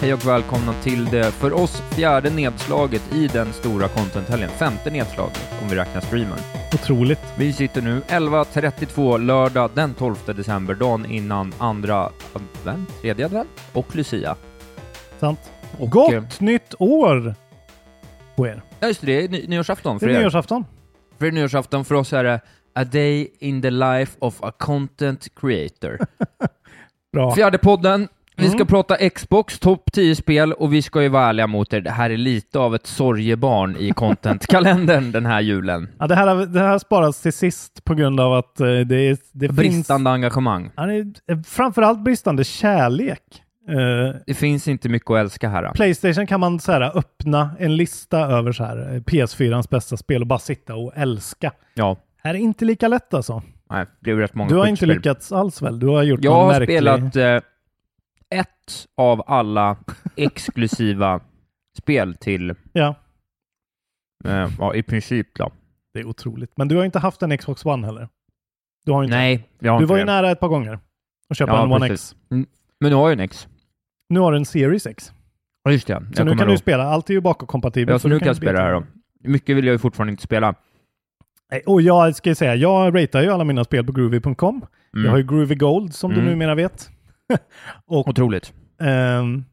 hej och välkomna till det för oss fjärde nedslaget i den stora contenthelgen. Femte nedslaget om vi räknar streamen. Otroligt. Vi sitter nu 11.32 lördag den 12 december, dagen innan andra advent, tredje advent och Lucia. Sant. Och, Gott eh, nytt år på er. Ja just det, det är ny- nyårsafton Det för är er. nyårsafton. För er nyårsafton, för oss är det A Day in the Life of a Content Creator. Bra. Fjärde podden. Vi ska Mm. prata Xbox, topp 10 spel och vi ska ju vara ärliga mot er. Det här är lite av ett sorgebarn i content-kalendern den här julen. Ja, det, här, det här sparas till sist på grund av att eh, det, det finns... Bristande engagemang. Ja, det är, eh, framförallt bristande kärlek. Eh, Det finns inte mycket att älska här. Playstation kan man så här, öppna en lista över så här, eh, PS4ans bästa spel och bara sitta och älska. Ja, Här är inte lika lätt alltså. nej, det är rätt många Du har inte skitspel. lyckats alls väl? Du har gjort Jag har märklig... spelat eh, ett av alla exklusiva spel till, Ja, eh, ja, i princip då. det är otroligt. Men du har inte haft en Xbox One heller? Du har inte. Nej, jag har Du inte var ju det. nära ett par gånger att köpa Ja, en One precis. X. Men nu har jag en X. Nu har du en Series X. Ja, just det. Så jag nu kommer kan du ihåg. spela. Allt är ju bakåtkompatibelt. Ja, så nu kan jag spela det här då. Mycket vill jag ju fortfarande inte spela. Nej, Och jag ska ju säga, jag ratear ju alla mina spel på groovy.com. Mm. Jag har ju Groovy Gold som du Mm. numera vet. och, Otroligt. ehm,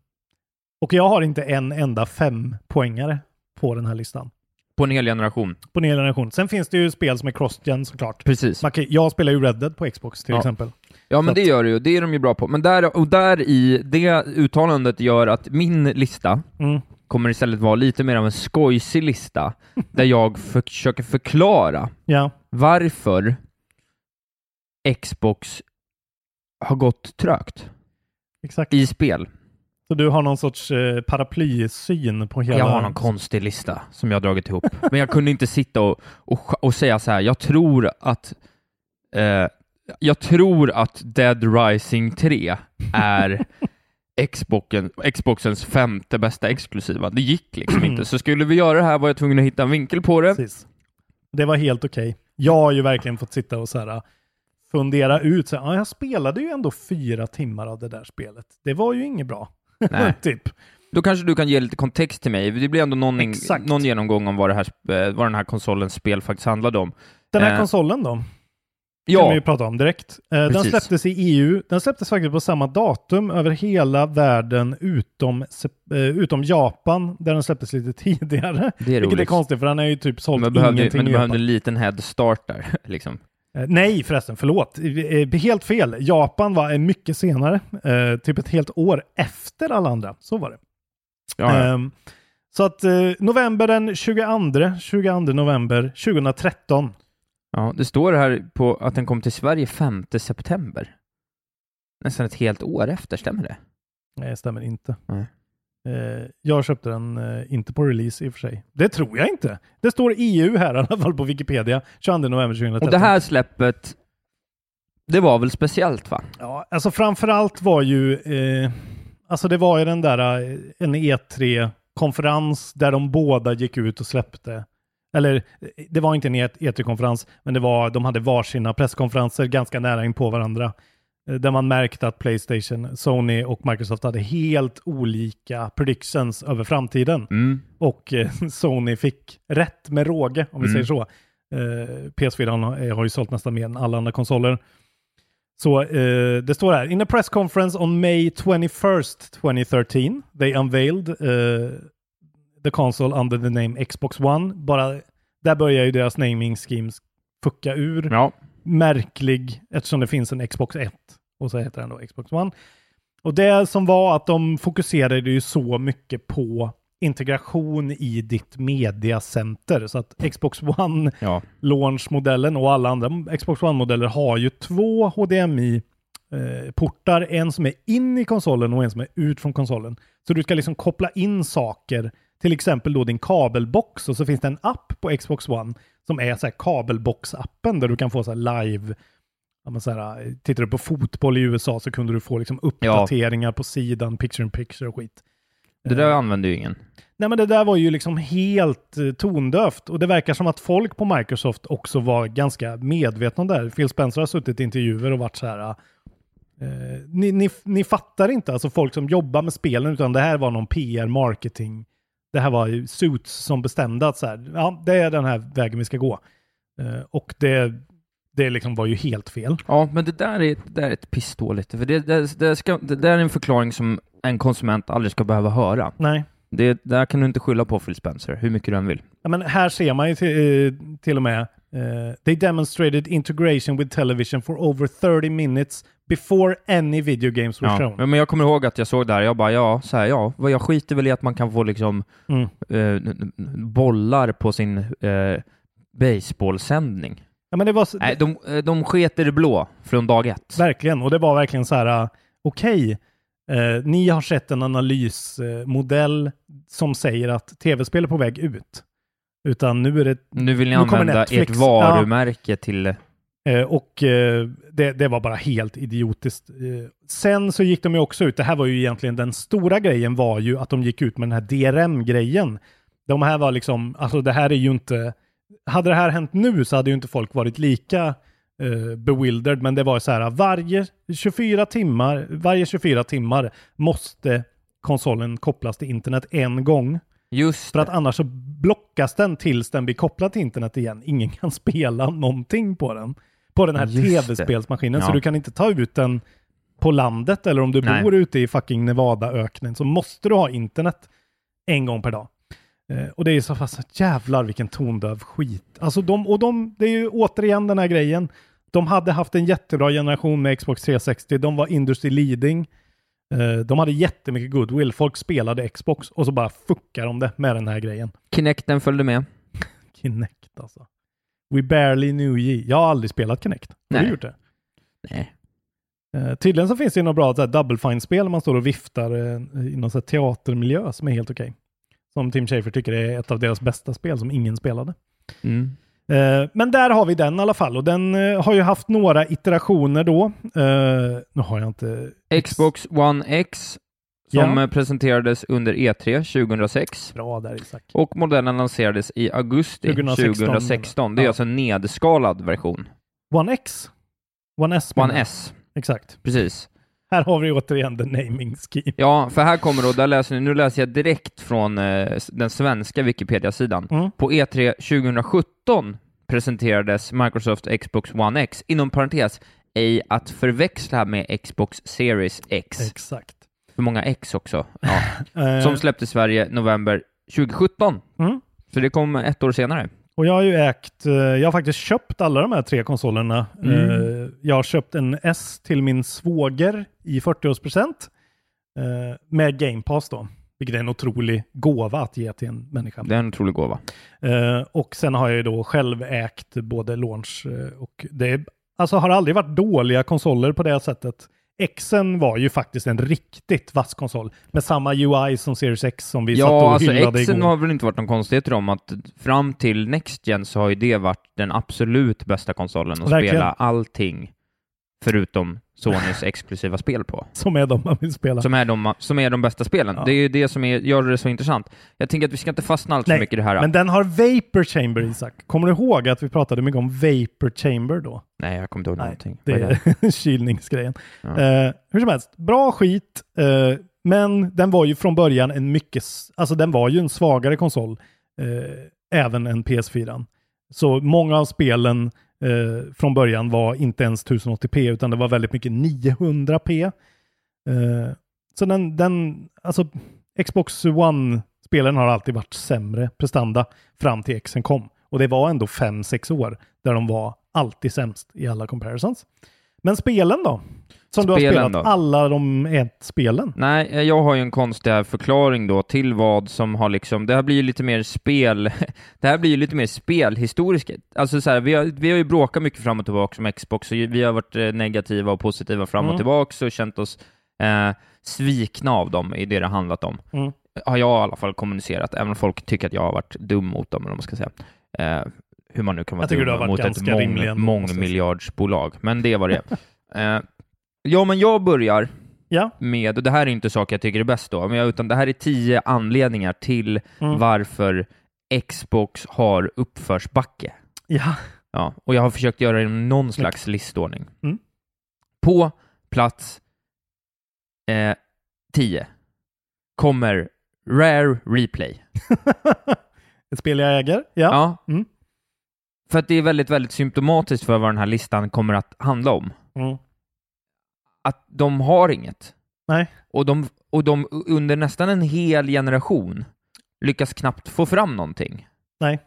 och jag har inte en enda fem poängare på den här listan. På en hel generation. På en hel generation. Sen finns det ju spel som är cross-gen såklart. Precis. Kan, jag spelar ju Red Dead på Xbox till Ja. exempel. Ja, men Så det att- gör det ju. Det är de ju bra på. Men där, och där i det uttalandet gör att min lista Mm. kommer istället vara lite mer av en skojsig lista, där jag försöker förklara Ja, varför Xbox har gått trögt exakt. i spel. Så du har någon sorts eh, paraplysyn på hela... Jag har någon konstig lista som jag har dragit ihop. Men jag kunde inte sitta och, och, och säga så här, jag tror att eh, jag tror att Dead Rising 3 är Xboxen, Xboxens femte bästa exklusiva. Det gick liksom inte. Så skulle vi göra det här var jag tvungen att hitta en vinkel på det. Precis. Det var helt okej. Jag har ju verkligen fått sitta och så här, fundera ut. Så här, ja, jag spelade ju ändå fyra timmar av det där spelet. Det var ju inget bra. Nej. typ. Då kanske du kan ge lite kontext till mig. Det blir ändå någon, någon genomgång om vad, här, sp- vad den här konsolens spel faktiskt handlade om. Den här Eh, konsolen då? kan Ja, vi ju prata om direkt. Eh, den släpptes i EU. Den släpptes faktiskt på samma datum över hela världen utom, eh, utom Japan där den släpptes lite tidigare. det är Vilket är roligt. konstigt för den är ju typ sålt Men behövde, ingenting men du behövde en liten head start där, liksom. Eh, nej förresten, förlåt. Eh, helt fel. Japan var eh, mycket senare. Eh, typ ett helt år efter alla andra. Så var det. Ja, ja. Ehm, så att eh, november den 22, 22 november 2013. Ja, det står här på att den kom till Sverige 5 september. Nästan ett helt år efter, stämmer det? Nej, det stämmer inte. Nej. Eh, jag köpte den eh, inte på release i och för sig. Det tror jag inte. Det står EU här i alla fall på Wikipedia. 22 november 2013. Och det här släppet, det var väl speciellt va? Ja, alltså framförallt var ju, eh, alltså det var ju den där, eh, en E3-konferens där de båda gick ut och släppte Eller det var inte en E- E3-konferens, men det var, de hade varsina presskonferenser ganska nära in på varandra. Eh, Där man märkte att Playstation, Sony och Microsoft hade helt olika predictions över framtiden. Mm. Och eh, Sony fick rätt med råge, om vi Mm. säger så. Eh, PS4 har, ju sålt nästan mer än alla andra konsoler. Så eh, det står här, in a press conference on May 21st 2013, they unveiled eh, the console under the name Xbox One. Bara, där börjar ju deras naming schemes fucka ur. Ja. Märklig, eftersom det finns en Xbox 1 och så heter den då Xbox One. Och det som var att de fokuserade ju så mycket på integration i ditt mediacenter. Så att Xbox One Ja. launch-modellen och alla andra Xbox One-modeller har ju två HDMI-portar. en som är in i konsolen och en som är ut från konsolen. Så du ska liksom koppla in saker, till exempel då din kabelbox och så finns det en app på Xbox One som är så här kabelbox-appen där du kan få så live Ja, så här, tittar du på fotboll i USA så kunde du få liksom uppdateringar på sidan, picture in picture och skit. Det där använder ju ingen. Nej men det där var ju liksom helt eh, tondövt och det verkar som att folk på Microsoft också var ganska medvetna om det här. Phil Spencer har suttit i intervjuer och varit så här. Eh, ni, ni, ni fattar inte, alltså folk som jobbar med spelen, utan det här var någon PR, marketing. Det här var ju Suits som bestämde att så här, ja, det är den här vägen vi ska gå. Eh, och det, det liksom var ju helt fel. Ja, men det där är, det där är ett pissdåligt. För det, det, det, ska, det där är en förklaring som en konsument aldrig ska behöva höra. Nej. Det där kan du inte skylla på Phil Spencer, hur mycket du än vill. Ja, men här ser man ju till, eh, till och med eh, They demonstrated integration with television for over 30 minutes before any video games were Ja. shown. Men jag kommer ihåg att jag såg där, jag bara ja, så här, ja, vad jag skiter väl i att man kan få liksom Mm. n- bollar på sin eh, baseballsändning. Ja, men det var s- Nej, de, de sket i det blå från dag ett. verkligen, och det var verkligen så här, uh, okej, eh, ni har sett en analysmodell som säger att tv-spel är på väg ut. Utan nu är det... Nu vill ni nu använda Netflix. ert varumärke till... Eh, och eh, det, det var bara helt idiotiskt. Eh, sen så gick de ju också ut, det här var ju egentligen den stora grejen var ju att de gick ut med den här DRM-grejen. De här var liksom, alltså det här är ju inte, hade det här hänt nu så hade ju inte folk varit lika eh, bewildered, men det var så här, varje 24 timmar, varje 24 timmar måste konsolen kopplas till internet en gång. Just För att annars så blockas den tills den blir kopplad till internet igen. Ingen kan spela någonting på den. På den här tv-spelsmaskinen. Så Ja. du kan inte ta ut den på landet eller om du Nej. bor ute i fucking Nevadaöknen så måste du ha internet en gång per dag. Eh, och det är så fast jävlar vilken tondöv skit. Alltså de, och de, det är ju återigen den här grejen. De hade haft en jättebra generation med Xbox 360. De var industry leading. Eh, de hade jättemycket goodwill. Folk spelade Xbox och så bara fuckar de det med den här grejen. Kinecten följde med. Kinect alltså. We barely knew ye. Jag har aldrig spelat Kinect. Har du gjort det? Nej. Eh, tydligen så finns det något bra så här double fine-spel man står och viftar eh, i någon så här teatermiljö som är helt okej. Som Tim Schafer tycker är ett av deras bästa spel som ingen spelade. Mm. Eh, men där har vi den i alla fall och den eh, har ju haft några iterationer då. Eh, nu har jag inte... Xbox One X som Ja. presenterades under E3 2006 Bra där Isak. och modellen lanserades i augusti 2016. 2016. Det är Ja. alltså en nedskalad version. One X? One S? One. S, Exakt. precis. Här har vi återigen the naming scheme. Ja, för här kommer då, där läser ni, nu läser jag direkt från eh, den svenska Wikipedia-sidan. Mm. På E E3 2017 presenterades Microsoft Xbox One X, inom parentes, ej att förväxla med Xbox Series X. Exakt. För många X också. Ja. Eh, Som släpptes i Sverige november 2017. Mm. Så det kom ett år senare. Och jag har ju ägt, eh, jag har faktiskt köpt alla de här tre konsolerna. Mm. Eh, Jag har köpt en S till min svåger i 40-årspresent eh, med Game Pass då. Vilket är en otrolig gåva att ge till en människa. Det är en otrolig gåva. Och sen har jag ju då själv ägt både launch och det alltså har aldrig varit dåliga konsoler på det sättet. Xen var ju faktiskt en riktigt vass konsol med samma UI som Series X som vi satt Ja, och alltså hyllade Xen igår. har väl inte varit någon konstighet om att fram till Next Gen så har ju det varit den absolut bästa konsolen att Verkligen. spela allting förutom Sonys exklusiva spel på. Som är de man vill spela. Som är de, som är de bästa spelen. Ja. Det är ju det som är, gör det så intressant. Jag tänker att vi ska inte fastna allt för mycket i det här. Men den har Vapor Chamber, Isak. Kommer du ihåg att vi pratade mycket om Vapor Chamber då? Nej, jag kommer inte ihåg Nej, någonting. Det är kylningsgrejen. Ja. Eh, hur som helst, bra skit. eh, men den var ju från början en mycket, alltså den var ju en svagare konsol. eh, även än PS4. Så många av spelen eh, från början var inte ens 1080p utan det var väldigt mycket 900p. Eh, så den, den, alltså Xbox One-spelen har alltid varit sämre prestanda fram till Xen kom. Och det var ändå 5-6 år där de var alltid sämst i alla comparisons. Men spelen då? Som du har Spelen spelat, då? alla de ett spelen. Nej, eh, jag har ju en konstig förklaring då till vad som har liksom, det här blir ju lite mer spel, det här blir ju lite mer spelhistoriskt. Alltså så här, vi har, vi har ju bråkat mycket fram och tillbaka om Xbox, och vi har varit eh, negativa och positiva fram och Mm. tillbaka och känt oss eh, svikna av dem i det det handlat om. Mm. Har jag i alla fall kommunicerat, även om folk tycker att jag har varit dum mot dem, eller vad man ska säga. Eh, hur man nu kan vara dum mot ett mång, mångmiljardsbolag, men det var det. eh, ja, men jag börjar Ja. med, och det här är inte saker jag tycker är bäst då, men jag, utan det här är tio anledningar till Mm. varför Xbox har uppförsbacke. Ja. Ja, och jag har försökt göra det i någon slags listordning. Mm. På plats eh, 10 kommer Rare Replay. Ett spel jag äger. Ja. Ja. Mm. För att det är väldigt, väldigt symptomatiskt för vad den här listan kommer att handla om. Mm. Att de har inget. Nej. Och de, och de under nästan en hel generation lyckas knappt få fram någonting. Nej.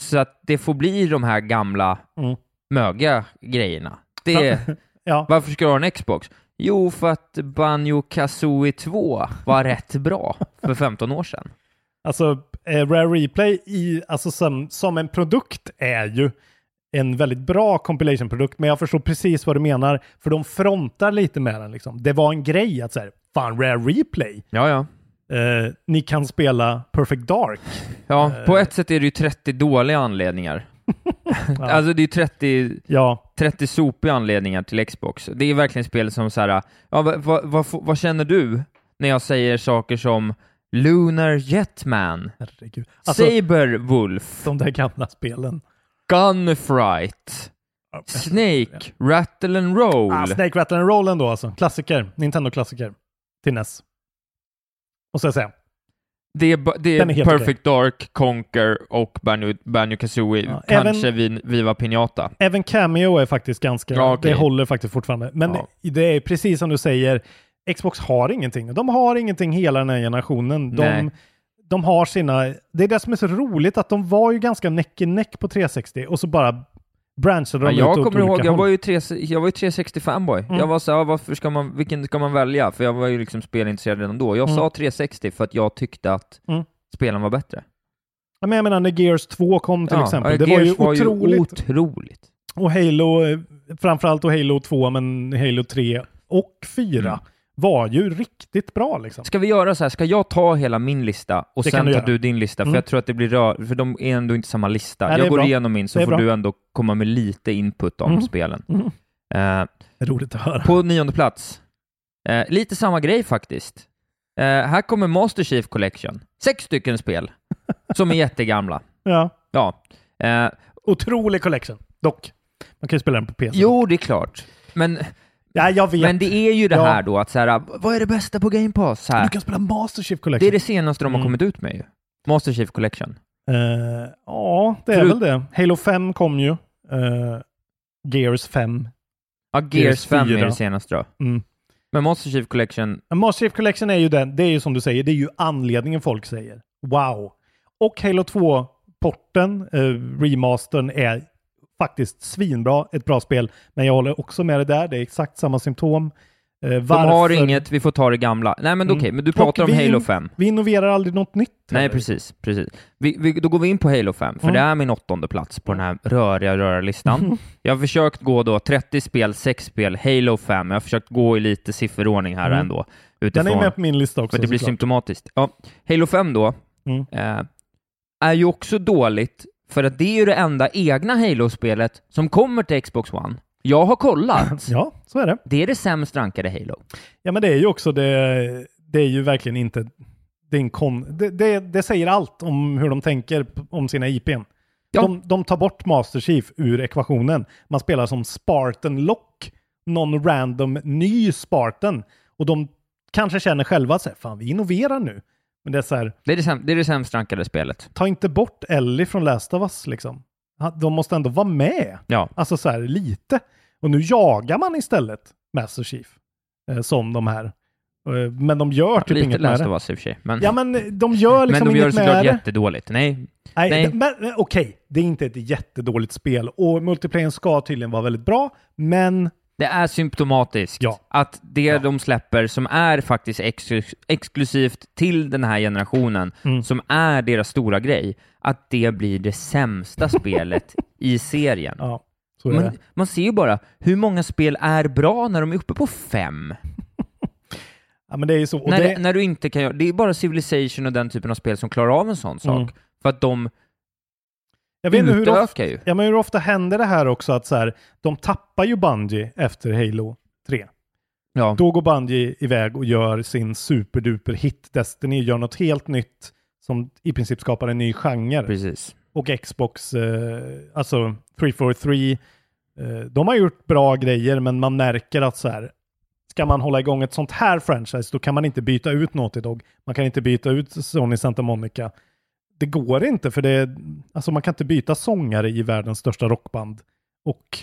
Så att det får bli de här gamla Mm. möga grejerna. Det, Ja. Varför ska du ha en Xbox? Jo, för att Banjo Kazooie 2 var rätt bra för 15 år sedan. Alltså, eh, Rare Replay i, alltså som, som en produkt är ju en väldigt bra compilation-produkt, men jag förstår precis vad du menar, för de frontar lite med den liksom. Det var en grej att säga, fan Rare Replay, Ja, ja. eh, ni kan spela Perfect Dark. Ja, på ett sätt är det ju 30 dåliga anledningar. Alltså det är ju 30, Ja, 30 sopiga anledningar till Xbox. Det är verkligen spel som så här, ja, vad, vad, vad, vad känner du när jag säger saker som Lunar Jetman, herregud. Alltså, Saberwolf, de där gamla spelen. Gunfright, Snake, Rattle and Roll. Ah, Snake Rattle and Roll ändå alltså. Klassiker. Nintendo-klassiker. Till NES. Och så jag säga. Det är, det är är, Perfect Dark, Conquer och Banjo, Banjo Kazooie. Ja, Kanske även- vi, Viva Pinata. Även Cameo är faktiskt ganska, Ja, okej. det håller faktiskt fortfarande. Men Ja. det är precis som du säger, Xbox har ingenting. De har ingenting hela den här generationen. De, Nej. De har sina, det är det som är så roligt att de var ju ganska neck i neck på 360 och så bara branchade de Ja, ut jag åt kommer ihåg, jag håll. var ju, 3, jag var ju 360 fanboy. Mm. Jag var så här, varför ska man, vilken ska man välja? För jag var ju liksom spelintresserad redan då. Jag Mm. sa 360 för att jag tyckte att Mm. spelen var bättre. Ja, men jag menar när Gears 2 kom till Ja, exempel. Det var ju Gears var ju otroligt. otroligt. Och Halo, eh, framförallt då Halo 2, men Halo 3 och 4 Mm. Var ju riktigt bra liksom. Ska vi göra så här, ska jag ta hela min lista och Det sen du tar göra. du din lista? Mm. För jag tror att det blir rör, för de är ändå inte samma lista. Nej, jag går bra. igenom min så får bra. du ändå komma med lite input om Mm. spelen. Mm. Eh, Roligt att höra. På nionde plats. Eh, lite samma grej faktiskt. Eh, här kommer Master Chief Collection. Sex stycken spel som är jättegamla. Ja. Ja. Otrolig collection, dock. Man kan ju spela den på PC. jo, det är klart. Men, Ja, jag vet. men det är ju det Ja. här då att så här, vad är det bästa på Game Pass? Så Du här, kan spela Master Chief Collection. det är det senaste de har Mm. kommit ut med ju. Master Chief Collection. Eh, ja, det är Förut- väl det. Halo 5 kom ju. Eh, Gears 5. Ja, Gears, Gears 5 är 4. det senaste då. Mm. Men Master Chief Collection, Master Chief Collection är ju den, det är ju som du säger, det är ju anledningen folk säger. Wow! Och Halo 2-porten, eh, remastern, är faktiskt svinbra, ett bra spel. Men jag håller också med dig där, det är exakt samma symptom. Eh, de varför- har inget, vi får ta det gamla. Nej men Mm. okej, men du Och pratar om vi- Halo 5. Vi innoverar aldrig något nytt. Nej, precis. precis. Vi, vi, då går vi in på Halo 5, för Mm. det är min åttonde plats på den här röriga, röriga listan. Jag har försökt gå då 30 spel, 6 spel, Halo 5. Jag har försökt gå i lite sifferordning här Mm. ändå. Den Utifrån, är med på min lista också. för det blir såklart. symptomatiskt. Ja, Halo 5 då, Mm. eh, är ju också dåligt, för att det är ju det enda egna Halo-spelet som kommer till Xbox One. Jag har kollat. Ja, så är det. Det är det sämst rankade Halo. Ja, men det är ju också det. Det är ju verkligen inte. Det, är en kon, det, det, det säger allt om hur de tänker om sina IPn. Ja. De, de tar bort Master Chief ur ekvationen. Man spelar som Spartan Lock, någon random ny Spartan. Och de kanske känner själva att fan vi innoverar nu. Men det är så här, Det är det, säm- det är det sämst rankade spelet. ta inte bort Ellie från Last of Us liksom. Ha- De måste ändå vara med. Ja. Alltså så här lite. Och nu jagar man istället Master Chief. Eh, som de här. Eh, men de gör typ Lite inget med Last det. of Us i och för sig. Men, Ja men de gör liksom men de gör det inget med såklart det. jättedåligt. Nej, Nej, nej. det- men men okej, det är inte ett jättedåligt spel och multiplayern ska tydligen vara väldigt bra, men Det är symptomatiskt Ja. att det de släpper som är faktiskt ex exklusivt till den här generationen, Mm. som är deras stora grej, att det blir det sämsta spelet i serien. ja. Man, man ser ju bara hur många spel är bra när de är uppe på fem. Ja, men det är ju så. Och när, det, när du inte kan göra, det är bara Civilization och den typen av spel som klarar av en sån sak. Mm. För att de jag vet inte hur ofta, ju. ja, men hur ofta händer det här också att så här, de tappar ju Bungie efter Halo 3. Ja, Då går Bungie iväg och gör sin superduper hit Destiny, gör något helt nytt som i princip skapar en ny genre. precis. och Xbox, eh, alltså 343, eh, de har gjort bra grejer men man märker att så här, ska man hålla igång ett sånt här franchise då kan man inte byta ut Naughty Dog. Man kan inte byta ut Sony Santa Monica. Det går inte för det, alltså man kan inte byta sångare i världens största rockband och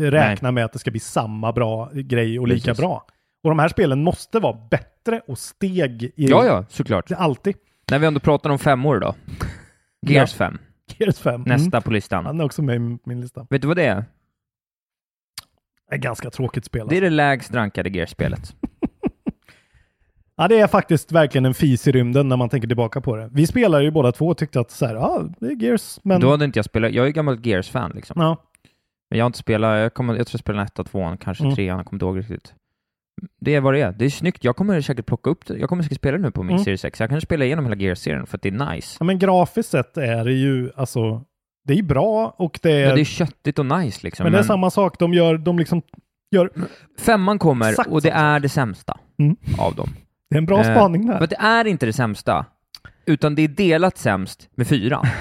räkna med att det ska bli samma bra grej och lika Precis. bra. Och de här spelen måste vara bättre och steg i Ja, ja, såklart. det alltid. När vi ändå pratar om femmor då. Gears 5, Gears 5. nästa Mm. på listan. Han är också med i min lista. Vet du vad det är? Ett ganska tråkigt spel. Det är alltså. det lägst rankade Gears-spelet. Ja, det är faktiskt verkligen en fis i rymden när man tänker tillbaka på det. Vi spelade ju båda två och tyckte att så här, ja, det är Gears, men... Då hade inte jag spelat, jag är ju gammal Gears-fan liksom. Ja, Men jag har inte spelat, jag, kommer, jag tror jag spelade ettan, tvåan, kanske Mm. trean, jag kommer inte ihåg riktigt. Det är vad det är. Det är snyggt. Jag kommer säkert plocka upp det. Jag kommer säkert spela nu på min Mm. Series X. Jag kan spela igenom hela Gears-serien för att det är nice. ja, men grafiskt sett är det ju, alltså, det är bra och det är... Ja, det är köttigt och nice liksom. men det är samma sak, de gör, de liksom gör... Femman kommer Exakt och det är det sämsta Mm. av dem. Det är en bra Eh, spaning där. För att det är inte det sämsta, utan det är delat sämst med fyran.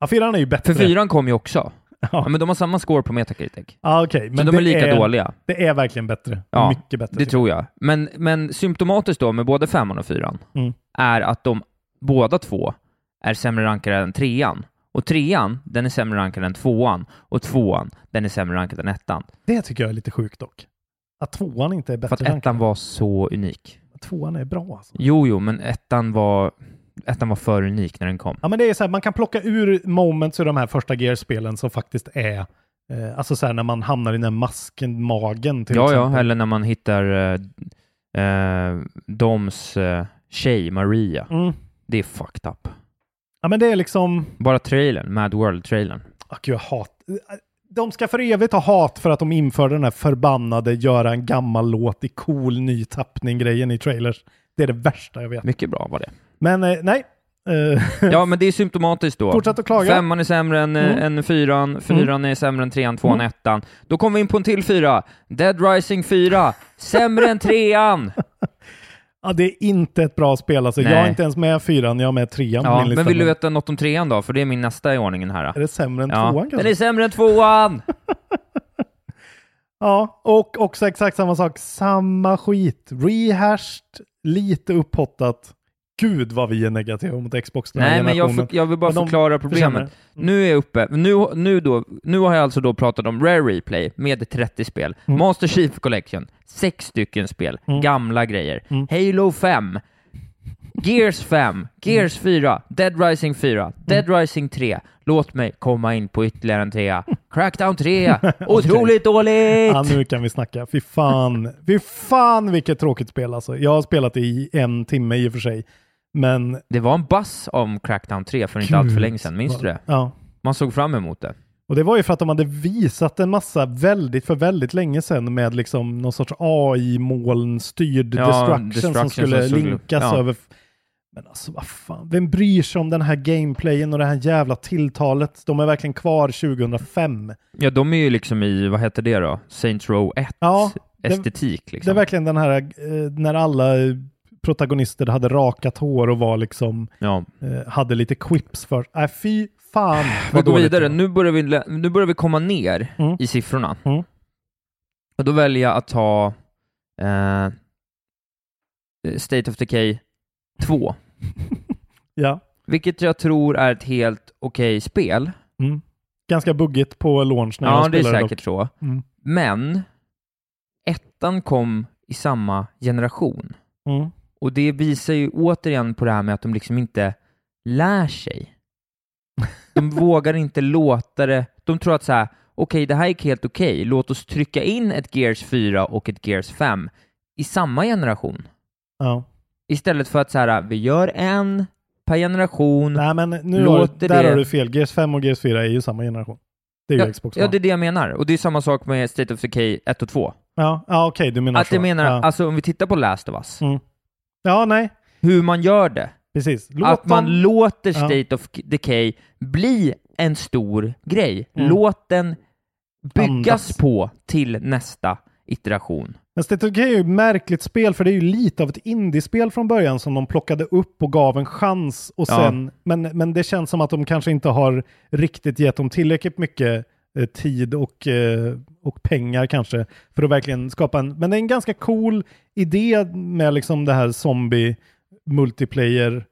Ja, fyran är ju bättre. För fyran kom ju också. Ja, Ja, men de har samma score på Metacritic. okej. Så Men de det är lika dåliga. Det är verkligen bättre. Ja, Mycket bättre. Det tror jag. Men, men symptomatiskt då med både femman och fyran Mm. är att de båda två är sämre rankade än trean. Och trean, den är sämre rankad än tvåan. Och tvåan, den är sämre rankad än ettan. Det tycker jag är lite sjukt dock. Att tvåan inte är För bättre att ettan rankad. var så unik. Tvåan är bra alltså. Jo, jo, men ettan var, ettan var för unik när den kom. Ja, men det är så här, man kan plocka ur moments ur de här första Gears-spelen som faktiskt är, eh, alltså så här när man hamnar i den här masken, magen till Ja, exempel. ja, eller när man hittar eh, eh, Doms eh, tjej, Maria. Mm. Det är fucked up. Ja, men det är liksom, Bara trailern, Mad World-trailern. gud, jag hat. De ska för evigt ha hat för att de införde den här förbannade göra en gammal låt i cool ny tappning-grejen i trailers. Det är det värsta jag vet. Mycket bra var det. Men eh, nej. Eh, Ja, men det är symptomatiskt då. Fortsätt att klaga. Femman är sämre än, Mm. än fyran, fyran är sämre än trean, tvåan, Mm. ettan. Då kommer vi in på en till fyra. Dead Rising 4, sämre än trean! Ja, det är inte ett bra spel alltså. Jag är Nej. inte ens med fyran, jag är med trean Ja, men vill du veta något om trean då? För det är min nästa i ordningen här. Är det sämre än Ja, tvåan kanske? den är sämre än tvåan! Ja, och också exakt samma sak. Samma skit. Rehashed, lite upphottat. Gud vad vi är negativa mot Xbox den här Nej, men jag, för, jag vill bara Men förklara problemet. det. Nu är jag uppe, nu, nu, då, nu har jag alltså då pratat om Rare Replay med 30 spel, Mm. Master Chief Collection, sex stycken spel, Mm. gamla grejer, Mm. Halo 5, Gears 5, Gears 4, Dead Rising 4, Dead Rising 3. Låt mig komma in på ytterligare en trea. Crackdown 3, otroligt dåligt! Ja, nu kan vi snacka. Fy fan. Fy fan vilket tråkigt spel alltså. Jag har spelat det i en timme i och för sig. Men... Det var en buzz om Crackdown 3 för inte allt för länge sedan, minns du det? Ja. Man såg fram emot det. Och det var ju för att de hade visat en massa väldigt, för väldigt länge sedan med liksom någon sorts AI-molnstyrd Ja, destruction, som destruction skulle som skulle- linkas ja. över. Men alltså vad fan, vem bryr sig om den här gameplayen och det här jävla tilltalet? De är verkligen kvar 2005. Ja, de är ju liksom i, vad heter det då? Saints Row 1 Ja, det- estetik Det är liksom. verkligen den här eh, när alla protagonister hade rakat hår och var liksom, Ja. eh, hade lite quips för. Äh, fy fan Vi går vidare. Nu börjar, vi, nu börjar vi komma ner Mm. i siffrorna. Mm. Och då väljer jag att ta eh, State of Decay 2. Ja. Vilket jag tror är ett helt okej spel. Mm. Ganska buggigt på launch när Ja, jag det är spelade säkert dock. så. Mm. Men ettan kom i samma generation. Mm. Och det visar ju återigen på det här med att de liksom inte lär sig. De vågar inte låta det, de tror att så här, okej det här gick helt okej, låt oss trycka in ett Gears 4 och ett Gears 5 i samma generation. Ja. Istället för att så här, vi gör en per generation. Nej men nu har, Låter där det- har du fel. Gears 5 och Gears 4 är ju samma generation. Det är ju ja, Xbox ja, det är det jag menar. Och det är samma sak med State of Decay 1 och 2. Ja, ja okej, du menar Att så. jag menar, ja. alltså om vi tittar på Last of Us, Mm. Ja, nej, hur man gör det. precis. Låt att man dem- låter Ja. State of Decay bli en stor grej. Mm. Låt den byggas Andas. på till nästa iteration. Men State of Decay är ju ett märkligt spel för det är ju lite av ett indiespel från början som de plockade upp och gav en chans och Ja. sen, men, men det känns som att de kanske inte har riktigt gett dem tillräckligt mycket tid och, eh, och pengar kanske för att verkligen skapa en, men det är en ganska cool idé med liksom det här zombie multiplayer,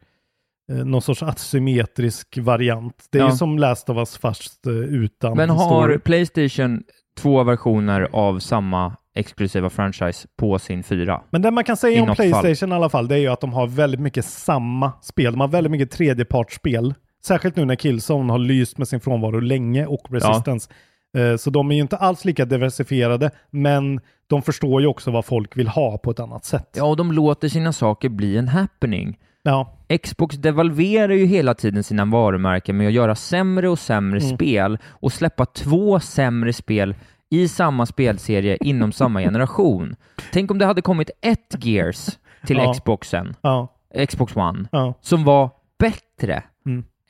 eh, någon sorts asymmetrisk variant. Det är Ja. ju som Last of Us fast eh, utan Men har story. Playstation två versioner av samma exklusiva franchise på sin fyra? Men det man kan säga I om Playstation i alla fall, det är ju att de har väldigt mycket samma spel. De har väldigt mycket tredjepartsspel. Särskilt nu när Killzone har lyst med sin frånvaro länge och Resistance. Eh, Så de är ju inte alls lika diversifierade, men de förstår ju också vad folk vill ha på ett annat sätt. Ja, och de låter sina saker bli en happening. Ja, Xbox devalverar ju hela tiden sina varumärken med att göra sämre och sämre Mm. spel och släppa två sämre spel i samma spelserie inom samma generation. Tänk om det hade kommit ett Gears till Ja. Xboxen, ja, Xbox One, ja. som var bättre.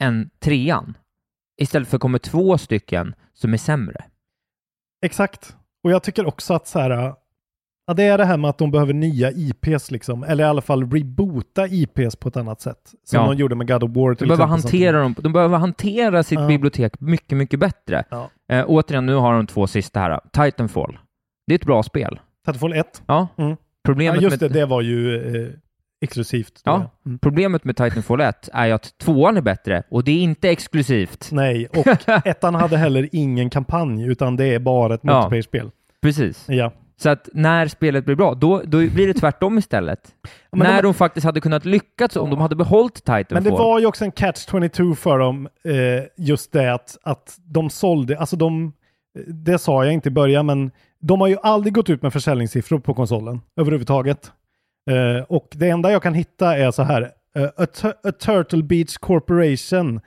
Än trean. Istället för komma två stycken som är sämre. Exakt. Och jag tycker också att så här, ja, det är det här med att de behöver nya IPs liksom, eller i alla fall reboota IPs på ett annat sätt. Som Ja. de gjorde med God of War De till behöver, exempel. hantera dem, de behöver hantera sitt Ja. bibliotek mycket, mycket bättre. Ja. Eh, återigen, nu har de två sista här. Titanfall. Det är ett bra spel. Titanfall 1. Ja. Mm. Ja, Problemet, just det, med, det var ju eh, exklusivt. Ja. Mm. problemet med Titanfall 1 är ju att tvåan är bättre och det är inte exklusivt. Nej, och ettan hade heller ingen kampanj, utan det är bara ett Ja. multiplayer-spel. Precis. Ja. Så att när spelet blir bra, då, då blir det tvärtom istället. Men när de- de, faktiskt hade kunnat lyckats om de hade behållit Titanfall. Men det var ju också en catch-22 för dem, eh, just det att, att de sålde, alltså de, det sa jag inte i början, men de har ju aldrig gått ut med försäljningssiffror på konsolen överhuvudtaget. Eh, och det enda jag kan hitta är så här, Uh, a, a Turtle Beach Corporation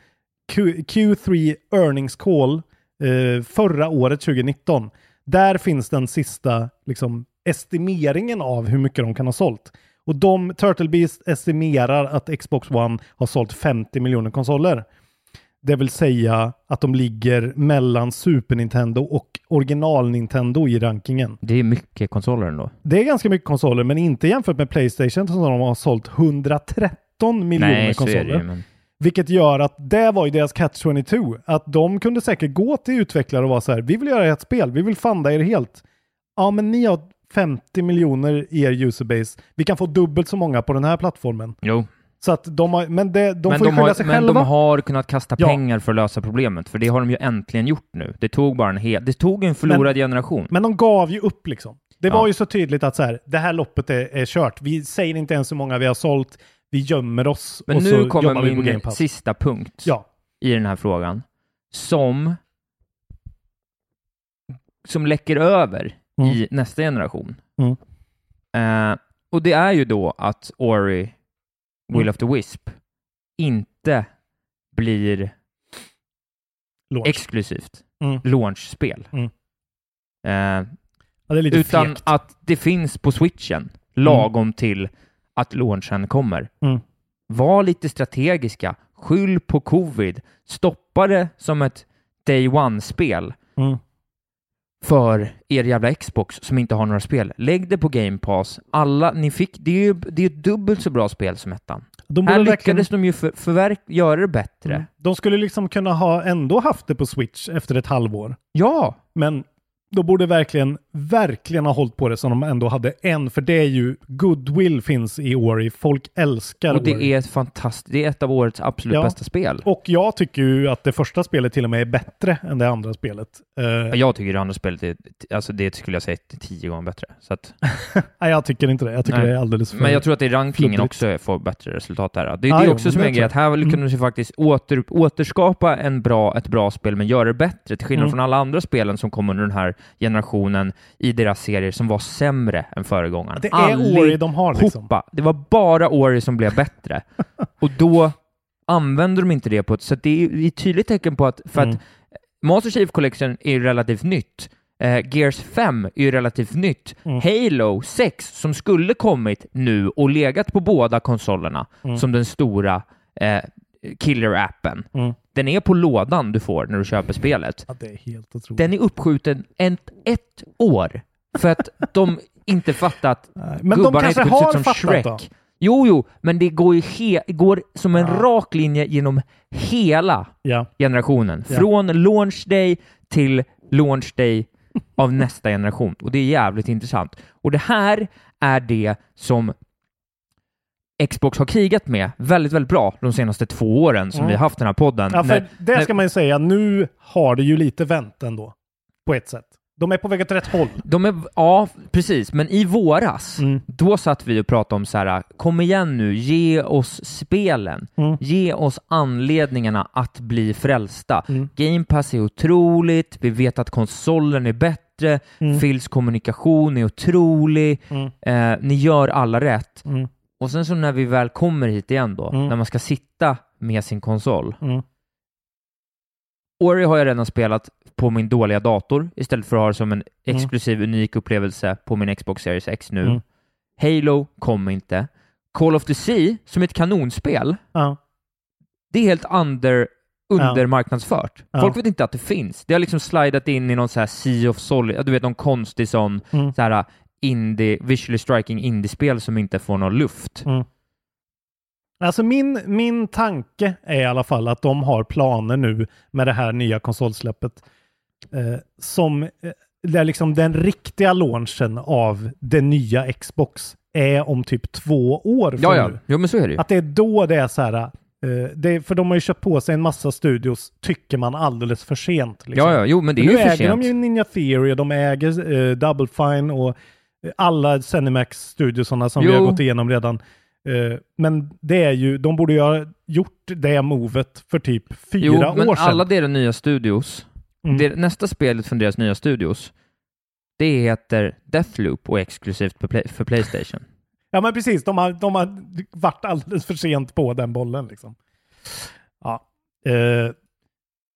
Q, Q3 Earnings Call uh, förra året, 2019. Där finns den sista liksom, estimeringen av hur mycket de kan ha sålt. Och de, Turtle Beast estimerar att Xbox One har sålt 50 miljoner konsoler. Det vill säga att de ligger mellan Super Nintendo och original Nintendo i rankingen. Det är mycket konsoler ändå. Det är ganska mycket konsoler, men inte jämfört med Playstation som de har sålt 113 miljoner Nej, så är konsoler. det. Men... Vilket gör att det var ju deras catch 22. Att de kunde säkert gå till utvecklare och vara så här, vi vill göra ett spel, vi vill funda er helt. Ja, men ni har 50 miljoner i er userbase. Vi kan få dubbelt så många på den här plattformen. Jo, Så att de har, men det, de men, får ju de skylla har, sig men själva. de har kunnat kasta Ja. pengar för att lösa problemet, för det har de ju äntligen gjort nu. Det tog bara en hel... Det tog en förlorad generation. Men de gav ju upp liksom. Det Ja. var ju så tydligt att så här, det här loppet är, är kört. Vi säger inte ens hur många vi har sålt. Vi gömmer oss Men och nu så kommer jobbar vi på Game min Pass. sista punkt Ja, i den här frågan, som som läcker över Mm. i nästa generation. Mm. Eh, och det är ju då att Ori, Will Mm. of the Wisp, inte blir launch. exklusivt Mm. launchspel. Mm. Eh, ja, utan fegt. att det finns på switchen lagom till att launchen kommer. Mm. Var lite strategiska. Skyll på covid. Stoppa det som ett day one-spel Mm. För er jävla Xbox som inte har några spel. Lägg det på Game Pass. Alla, ni fick, det är ju det är ett dubbelt så bra spel som ettan. De Här borde verkligen, lyckades de ju för, förverk, göra det bättre. Mm. de skulle liksom kunna ha ändå haft det på Switch efter ett halvår. Ja, Men då borde verkligen, verkligen ha hållit på det som de ändå hade en, för det är ju goodwill finns i Ori. Folk älskar och det Ori. är ett fantastiskt, det är ett av årets absolut Ja. bästa spel. Och jag tycker ju att det första spelet till och med är bättre än det andra spelet. Eh, Jag tycker det andra spelet är, alltså det skulle jag säga är tio gånger bättre. Så att, nej, jag tycker inte det. Jag tycker Nej. det är alldeles för... men jag tror att i rankingen flubbigt. också får bättre resultat där. Det är Ja, det jo, också men som det är grejen, att tror här lyckades de faktiskt åter, återskapa en bra, ett bra spel, men göra det bättre, till skillnad Mm. från alla andra spelen som kom under den här generationen i deras serier som var sämre än föregångaren. Det är Ori de har liksom. Hoppa. Det var bara Ori som blev bättre. och då använder de inte det på ett... Så det är ett tydligt tecken på att... För Mm. att Master Chief Collection är ju relativt nytt. Eh, Gears 5 är ju relativt nytt. Mm. Halo 6, som skulle kommit nu och legat på båda konsolerna Mm. som den stora eh, killer-appen. Mm. Den är på lådan du får när du köper spelet. Ja, det är helt otroligt. Den är uppskjuten ett, ett år för att de inte fattat Men de kanske ut har som fattat Shrek. då. Jo, jo, men det går he- går som en Ja. rak linje genom hela Ja. generationen. Ja. Från launch day till launch day av nästa generation. Och det är jävligt intressant. Och det här är det som Xbox har krigat med väldigt, väldigt bra de senaste två åren som Mm. vi har haft den här podden. Ja, för När- det när- ska man ju säga, nu har det ju lite vänt ändå. På ett sätt. De är på väg åt rätt håll. De är, ja, precis. Men i våras, Mm. då satt vi och pratade om så här, kom igen nu, ge oss spelen. Mm. Ge oss anledningarna att bli frälsta. Mm. Game Pass är otroligt, vi vet att konsolen är bättre, Mm. Phils kommunikation är otrolig, Mm. eh, ni gör alla rätt. Mm. Och sen så när vi väl kommer hit igen då, Mm. när man ska sitta med sin konsol. Mm. Ori har jag redan spelat på min dåliga dator istället för att ha det som en Mm. exklusiv, unik upplevelse på min Xbox Series X nu. Mm. Halo kommer inte. Call of the Sea, som är ett kanonspel, Ja. det är helt under, undermarknadsfört. Ja. Folk vet inte att det finns. Det har liksom slidat in i någon så här Sea of Solid, du vet någon konstig sån Mm. så här indie, visually striking indiespel som inte får någon luft. Mm. Alltså min, min tanke är i alla fall att de har planer nu med det här nya konsolsläppet eh, som eh, där liksom den riktiga launchen av det nya Xbox är om typ två år Ja, ja. nu. Men så är det ju. Att det är då det är så här, eh, det, för de har ju köpt på sig en massa studios, tycker man alldeles för sent. Liksom. Ja, ja, jo, men det är nu ju för äger sent. de ju Ninja Theory och de äger eh, Double Fine och alla Zenimax studiosarna som vi Jo. har gått igenom redan. Eh, men det är ju, de borde ju ha gjort det movet för typ fyra Jo, men år sedan. alla deras nya studios, Mm. det, nästa spelet från deras nya studios, det heter Deathloop och är exklusivt för, play, för Playstation. Ja men precis, de har, de har varit alldeles för sent på den bollen liksom. Ja. Eh,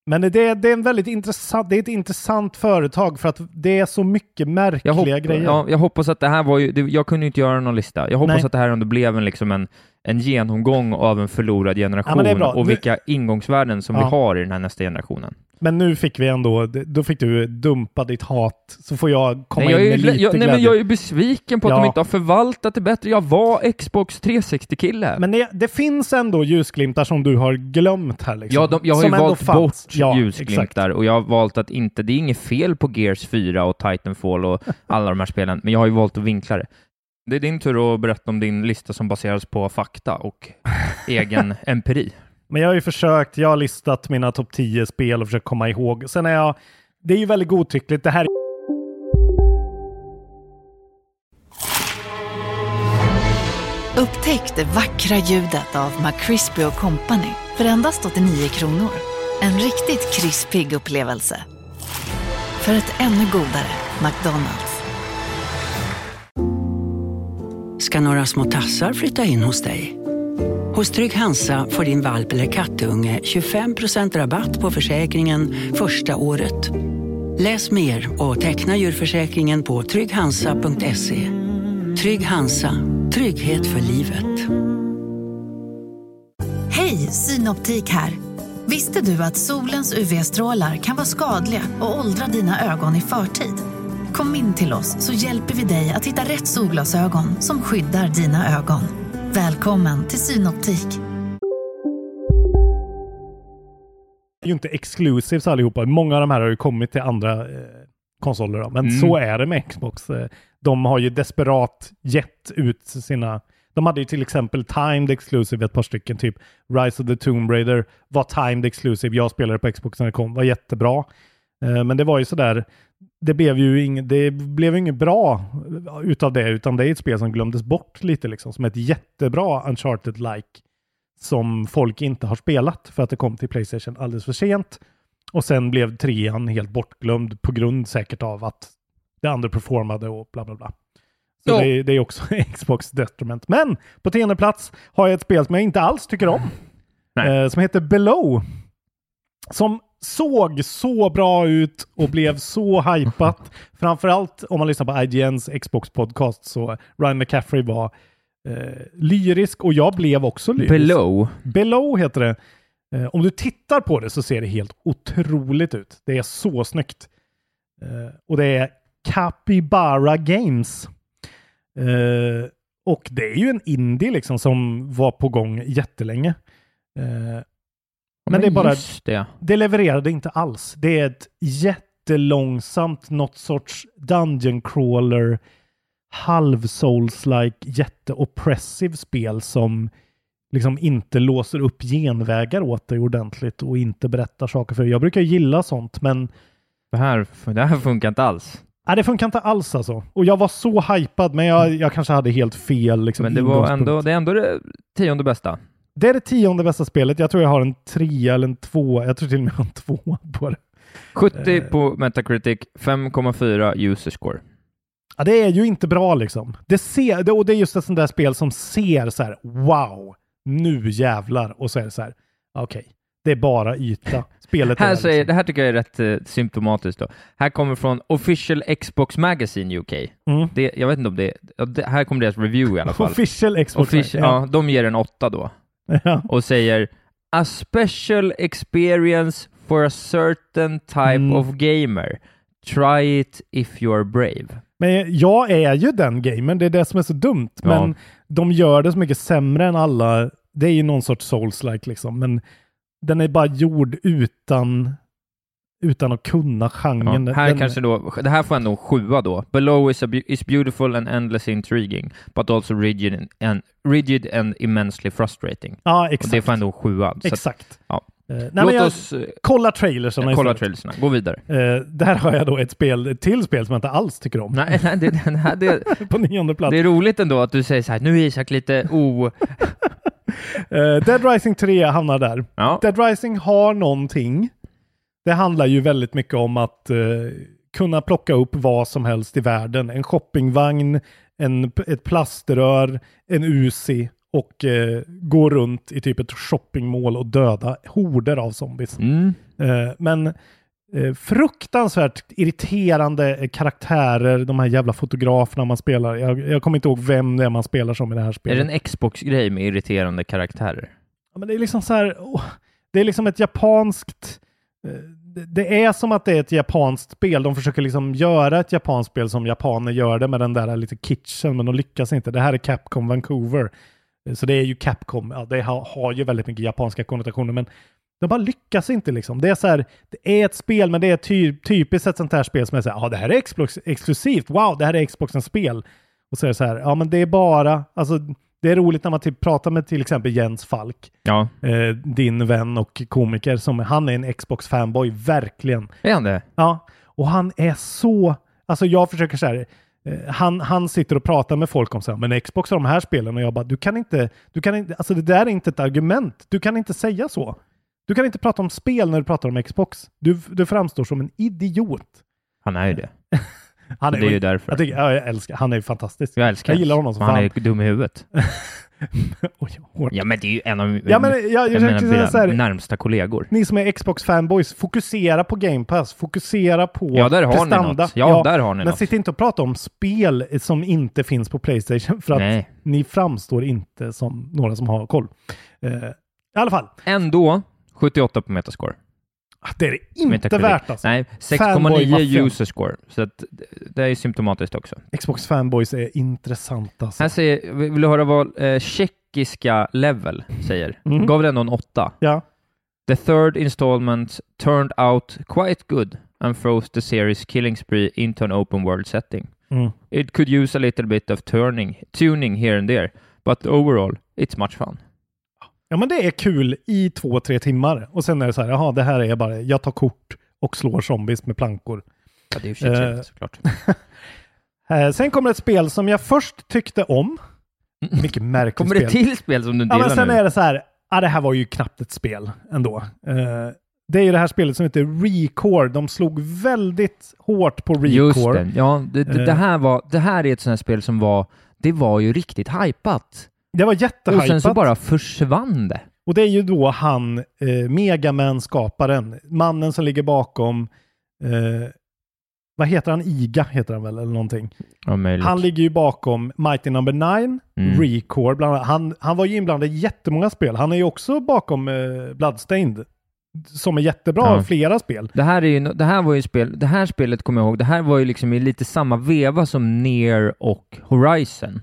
men det, det är en väldigt intressant, det är ett intressant företag för att det är så mycket märkliga Jag, hopp, grejer. ja, jag hoppas att det här var ju, det, jag kunde inte göra någon lista. Jag hoppas Nej. att det här ändå blev en, liksom en, en genomgång av en förlorad generation bra. och vilka ingångsvärden som Ja. vi har i den här nästa generationen. Men nu fick vi ändå, då fick du dumpa ditt hat, så får jag komma Nej, jag, in med lite jag, nej, men jag är besviken på att Ja. de inte har förvaltat det bättre. Jag var Xbox 360-kille. Men det, det finns ändå ljusglimtar som du har glömt här liksom. Ja, de, jag har som ju valt fanns. bort ja, ljusglimtar exakt. och jag har valt att inte, det är inget fel på Gears 4 och Titanfall och alla de här spelen, men jag har ju valt att vinkla det. Det är din tur att berätta om din lista som baseras på fakta och egen empiri. Men jag har ju försökt, jag har listat mina topp 10 spel och försökt komma ihåg. Sen är jag, det är ju väldigt godtyckligt. Det här Upptäck det vackra ljudet av McCrispy Company för endast 89 kronor. En riktigt krispig upplevelse. För ett ännu godare McDonalds. ska några små tassar flytta in hos dig. Hos Trygg Hansa får din valp eller kattunge 25% rabatt på försäkringen första året. Läs mer och teckna djurförsäkringen på trygghansa.se. Trygg Hansa, trygghet för livet. Hej, Synoptik här. Visste du att solens UV-strålar kan vara skadliga och åldra dina ögon i förtid? Kom in till oss så hjälper vi dig att hitta rätt solglasögon som skyddar dina ögon. Välkommen till Synoptik. är ju inte exclusives allihopa. Många av de här har ju kommit till andra eh, konsoler. Då. Men Mm. så är det med Xbox. Eh, de har ju desperat gett ut sina... De hade ju till exempel Timed Exclusive ett par stycken, typ Rise of the Tomb Raider var Timed Exclusive. Jag spelade på Xbox när det kom, var jättebra. Eh, men det var ju sådär, det blev ju ing, det blev inget bra utav det, utan det är ett spel som glömdes bort lite liksom, som ett jättebra Uncharted-like som folk inte har spelat för att det kom till Playstation alldeles för sent. Och sen blev trean helt bortglömd på grund säkert av att det underperformade och bla bla bla. Så Ja. det, är- det är också Xbox detriment. Men på tionde plats har jag ett spel som jag inte alls tycker om. Eh, som heter Below. Som såg så bra ut och blev så hypat. Framförallt om man lyssnar på IGNs Xbox podcast så Ryan McCaffrey var eh, lyrisk och jag blev också lyrisk. Below. Below heter det. Eh, om du tittar på det så ser det helt otroligt ut. Det är så snyggt. Eh, och det är Capybara Games. Eh, och det är ju en indie liksom som var på gång jättelänge. Men det är bara, det. det levererade inte alls. Det är ett jättelångsamt, något sorts dungeon crawler, halv souls-like, jätteoppressive spel som liksom inte låser upp genvägar åt dig ordentligt och inte berättar saker för dig. Jag brukar gilla sånt, men Det här, det här funkar inte alls. nej, det funkar inte alls alltså. Och jag var så hypad, men jag, jag kanske hade helt fel liksom, Men det var ändå det, är ändå det tionde bästa. Det är det tionde bästa spelet. Jag tror jag har en trea eller en två. Jag tror till och med jag har en två på det. 70 Eh. på Metacritic, 5,4 user score. Ja, det är ju inte bra liksom. Det ser, det, och det är just ett sånt där spel som ser så här, wow, nu jävlar. Och så är det så här, okej, det är bara yta. Spelet Här är säger, liksom, det här tycker jag är rätt eh, symptomatiskt. Då. Här kommer från Official Xbox Magazine UK. Mm. Det, jag vet inte om det, det här kommer deras review i alla fall. official Xbox. Official, ja. de ger en åtta då ja. och säger A special experience for a certain type Mm. of gamer. Try it if you're brave. Men jag är ju den gamern, det är det som är så dumt. Ja. Men de gör det så mycket sämre än alla. Det är ju någon sorts souls-like liksom, men den är bara gjord utan, utan att kunna genren. Ja, här den, kanske då, det här får ändå en sjua då. Below is, bu- is beautiful and endlessly intriguing, but also rigid and, rigid and immensely frustrating. Ja, Och exakt. det får ändå en sjua. Så att, Exakt. ja. Eh, nej, Låt jag, oss eh, kolla trailersarna kolla trailersarna. Gå vidare. Eh, där har jag då ett spel, ett till spel som jag inte alls tycker om. Nej, nej det, här, det, På nionde plats. det är roligt ändå att du säger så här, nu är Isak lite o... Eh, Dead Rising 3 hamnar där. Ja, Dead Rising har någonting. Det handlar ju väldigt mycket om att eh, kunna plocka upp vad som helst i världen. En shoppingvagn, en, ett plaströr, en Uzi och eh, gå runt i typ ett shoppingmål och döda horder av zombies. mm. Eh, men eh, fruktansvärt irriterande karaktärer, de här jävla fotograferna man spelar. Jag, jag kommer inte ihåg vem det är man spelar som i det här är spelet. det en Xbox-grej med irriterande karaktärer? Ja, men det är liksom så här, åh, det är liksom ett japanskt, Eh, det- är som att det är ett japanskt spel. De försöker liksom göra ett japanskt spel som japaner gör det med den där lite kitchen, men de lyckas inte. Det här är Capcom Vancouver. Eh, så det är ju Capcom, ja, det har, har ju väldigt mycket japanska konnotationer, men de bara lyckas inte liksom. Det är så här, det är ett spel, men det är ty, typiskt ett sånt här spel som är så här, ja det här är Xbox exklusivt, wow, det här är Xboxens spel. Och så är det så här, ja men det är bara, alltså det är roligt när man typ pratar med till exempel Jens Falk, Ja, eh, din vän och komiker, som han är en Xbox-fanboy, verkligen. är han det? Ja, och han är så, alltså jag försöker så här, eh, han, han sitter och pratar med folk om så här, men Xbox har de här spelen och jag bara, du kan inte, du kan inte, alltså det där är inte ett argument, du kan inte säga så. Du kan inte prata om spel när du pratar om Xbox. Du, du framstår som en idiot. Han är ju det. Han Det är ju därför. Jag, tycker, ja, jag älskar, han är ju fantastisk. Jag älskar Jag gillar honom som men Han fan. är dum i huvudet. Oj. Ja, men det är ju en av Ja, men jag, jag, jag mina närmsta kollegor. ni som är Xbox-fanboys, fokusera på Game Pass, fokusera på Ja, där har ni prestanda. något. Ja, där har ni men något. sitt inte och prata om spel som inte finns på Playstation för att Nej. ni framstår inte som några som har koll. Eh, alla fall. Ändå 78 på Metascore. Ah, Det är det inte värt alltså. Nej, Fanboy-maffian. 6,9 user score. Så det- är symptomatiskt också. Xbox fanboys är intressant alltså. Här säger, vill du höra vad eh, tjeckiska Level säger? Mm. Gav den en åtta. Ja. The third installment turned out quite good and froze the series killing spree into an open world setting. Mm. It could use a little bit of turning, tuning here and there, but overall, it's much fun. Ja, men det är kul i två, tre timmar. Och sen är det så här, jaha, det här är bara, jag tar kort och slår zombies med plankor. Ja, det är ju sig Eh, trevligt såklart. Eh, sen kommer ett spel som jag först tyckte om. Mycket märkligt Kommer spel. det till spel som du inte Ja, men sen nu? är det så här, ja, det här var ju knappt ett spel ändå. Eh, det är ju det här spelet som heter Recore. De slog väldigt hårt på Recore. Just det. Ja, det, det, det, här var, det här är ett sånt här spel som var, det var ju riktigt hypat. Det var Och jättehypat. sen så bara försvann det. Och det är ju då han, eh, Megaman-skaparen, mannen som ligger bakom, eh, vad heter han? IGA heter han väl, eller någonting. Ja, möjligt. Han ligger ju bakom Mighty Number 9, Mm. Recore, bland annat. Han, han var ju inblandad i jättemånga spel. Han är ju också bakom eh, Bloodstained, som är jättebra, Ja. flera spel. Det här, är ju, det här var ju spel, det här spelet kommer jag ihåg, det här var ju liksom i lite samma veva som Near och Horizon.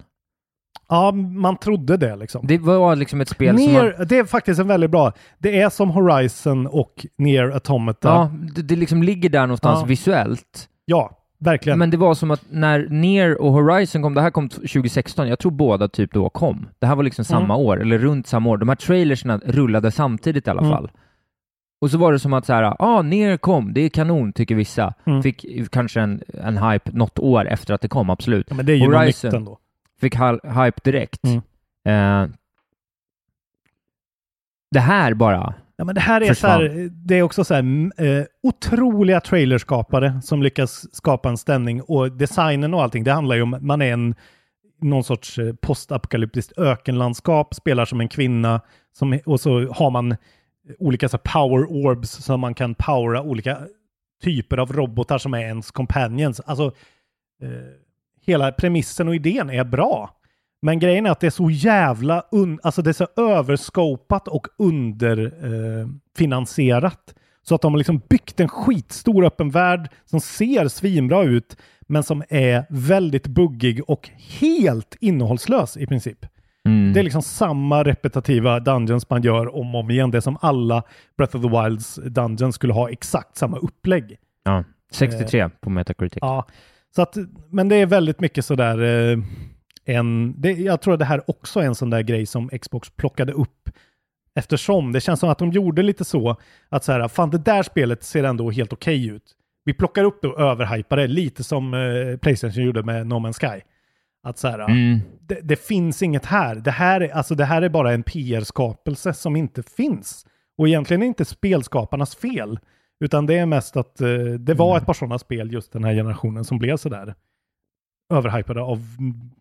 Ja, man trodde det liksom. Det var liksom ett spel som... Near, Man, Det är faktiskt en väldigt bra. Det är som Horizon och Near Automata. ja, det, det liksom ligger där någonstans Ja. visuellt. Ja, verkligen. Men det var som att när Near och Horizon kom, det här kom 2016, jag tror båda typ då kom. Det här var liksom samma Mm. år, eller runt samma år. De här trailersna rullade samtidigt i alla Mm. fall. Och så var det som att så här, ah, Near kom, det är kanon tycker vissa. Mm. Fick kanske en, en hype något år efter att det kom, absolut. ja, men det är ju nytt ändå. Fick hype direkt. Mm. Eh, det här bara, Ja, men det här är, så försvann. här, det är också så här, eh, otroliga trailerskapare som lyckas skapa en stämning och designen och allting. Det handlar ju om man är en någon sorts eh, postapokalyptiskt ökenlandskap, spelar som en kvinna som, och så har man olika så power orbs som man kan powera olika typer av robotar som är ens companions. Alltså, eh, hela premissen och idén är bra. Men grejen är att det är så jävla un alltså det är så överskopat och underfinansierat. Eh, så att de har liksom byggt en skitstor öppen värld som ser svinbra ut men som är väldigt buggig och helt innehållslös i princip. mm, Det är liksom samma repetitiva dungeons man gör om och om igen. Det är som alla Breath of the Wilds dungeons skulle ha exakt samma upplägg. ja, 63 på Metacritic. Ja, så att, men det är väldigt mycket sådär eh, en, det, jag tror att det här också är en sån där grej som Xbox plockade upp eftersom det känns som att de gjorde lite så att så här, fan det där spelet ser ändå helt okej ut. Vi plockar upp det och överhypar det lite som eh, Playstation gjorde med No Man's Sky. Att så här, Mm. det, det finns inget här. Det här, är, alltså det här är bara en PR-skapelse som inte finns. Och egentligen är inte spelskaparnas fel. Utan det är mest att eh, det var Mm. ett par sådana spel just den här generationen som blev sådär överhypade av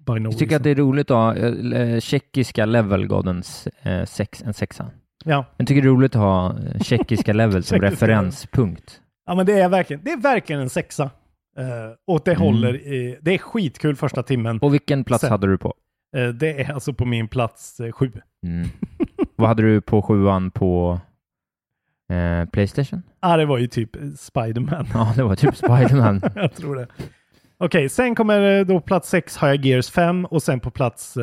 by no Jag tycker att det är roligt att ha eh, tjeckiska level gav den eh, sex, en sexa. Ja. Jag tycker det är roligt att ha eh, tjeckiska level som referenspunkt. ja, men det är verkligen, det är verkligen en sexa. Eh, och det Mm. håller, i, det är skitkul första timmen. Och vilken plats Sen- hade du på? Eh, det är alltså på min plats eh, sju. Mm. Vad hade du på sjuan på eh, Playstation? Ja, det var ju typ eh, Spiderman. Ja, det var typ Spiderman. jag tror det. Okej, sen kommer eh, då plats 6 har jag Gears 5 och sen på plats